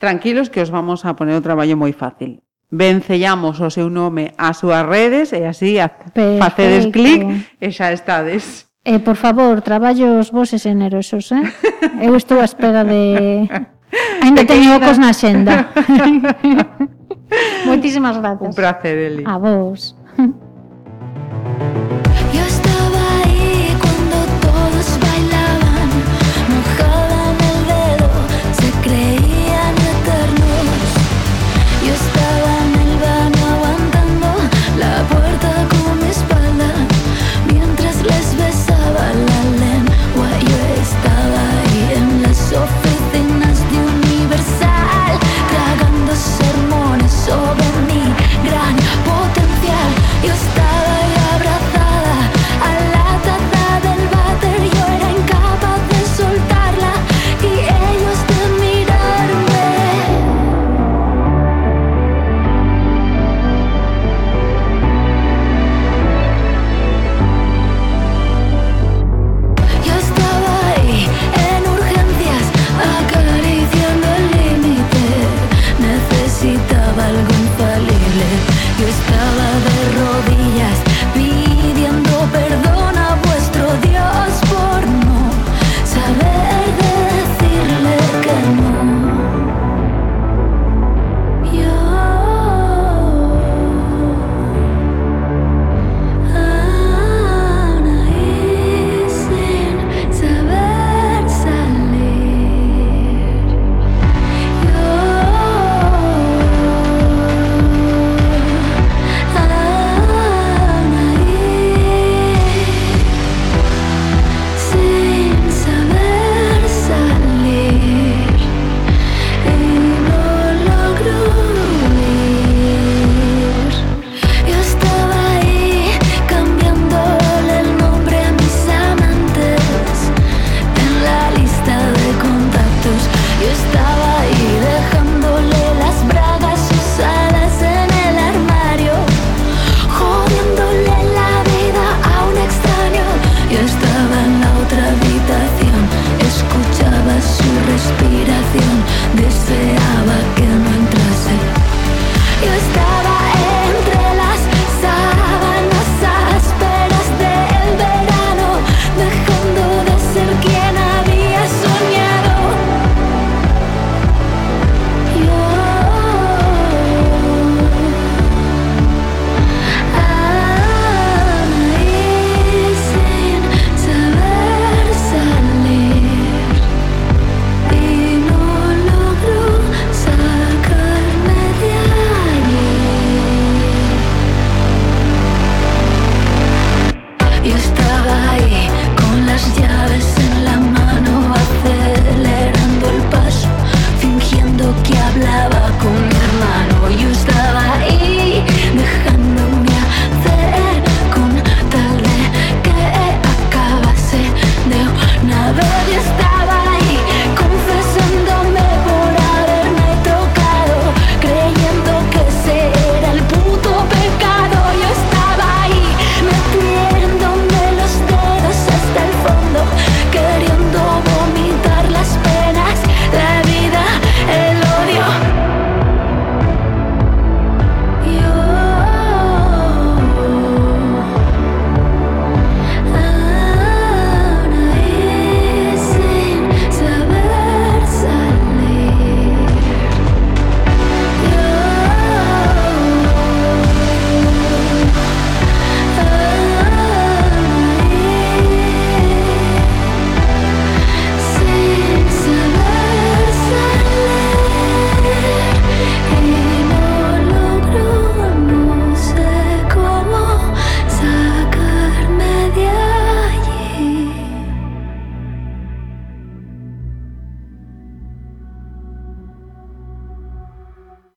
Tranquilos que os vamos a poner o traballo moi fácil. Vencellamos o seu nome ás súas redes e así Perfecto. facedes clic e xa estades. E por favor, traballos vos e generosos, eh? Eu estou á espera de... Ainda teño ocos na xenda. Moitísimas gracias. Un placer, Eli. A vos.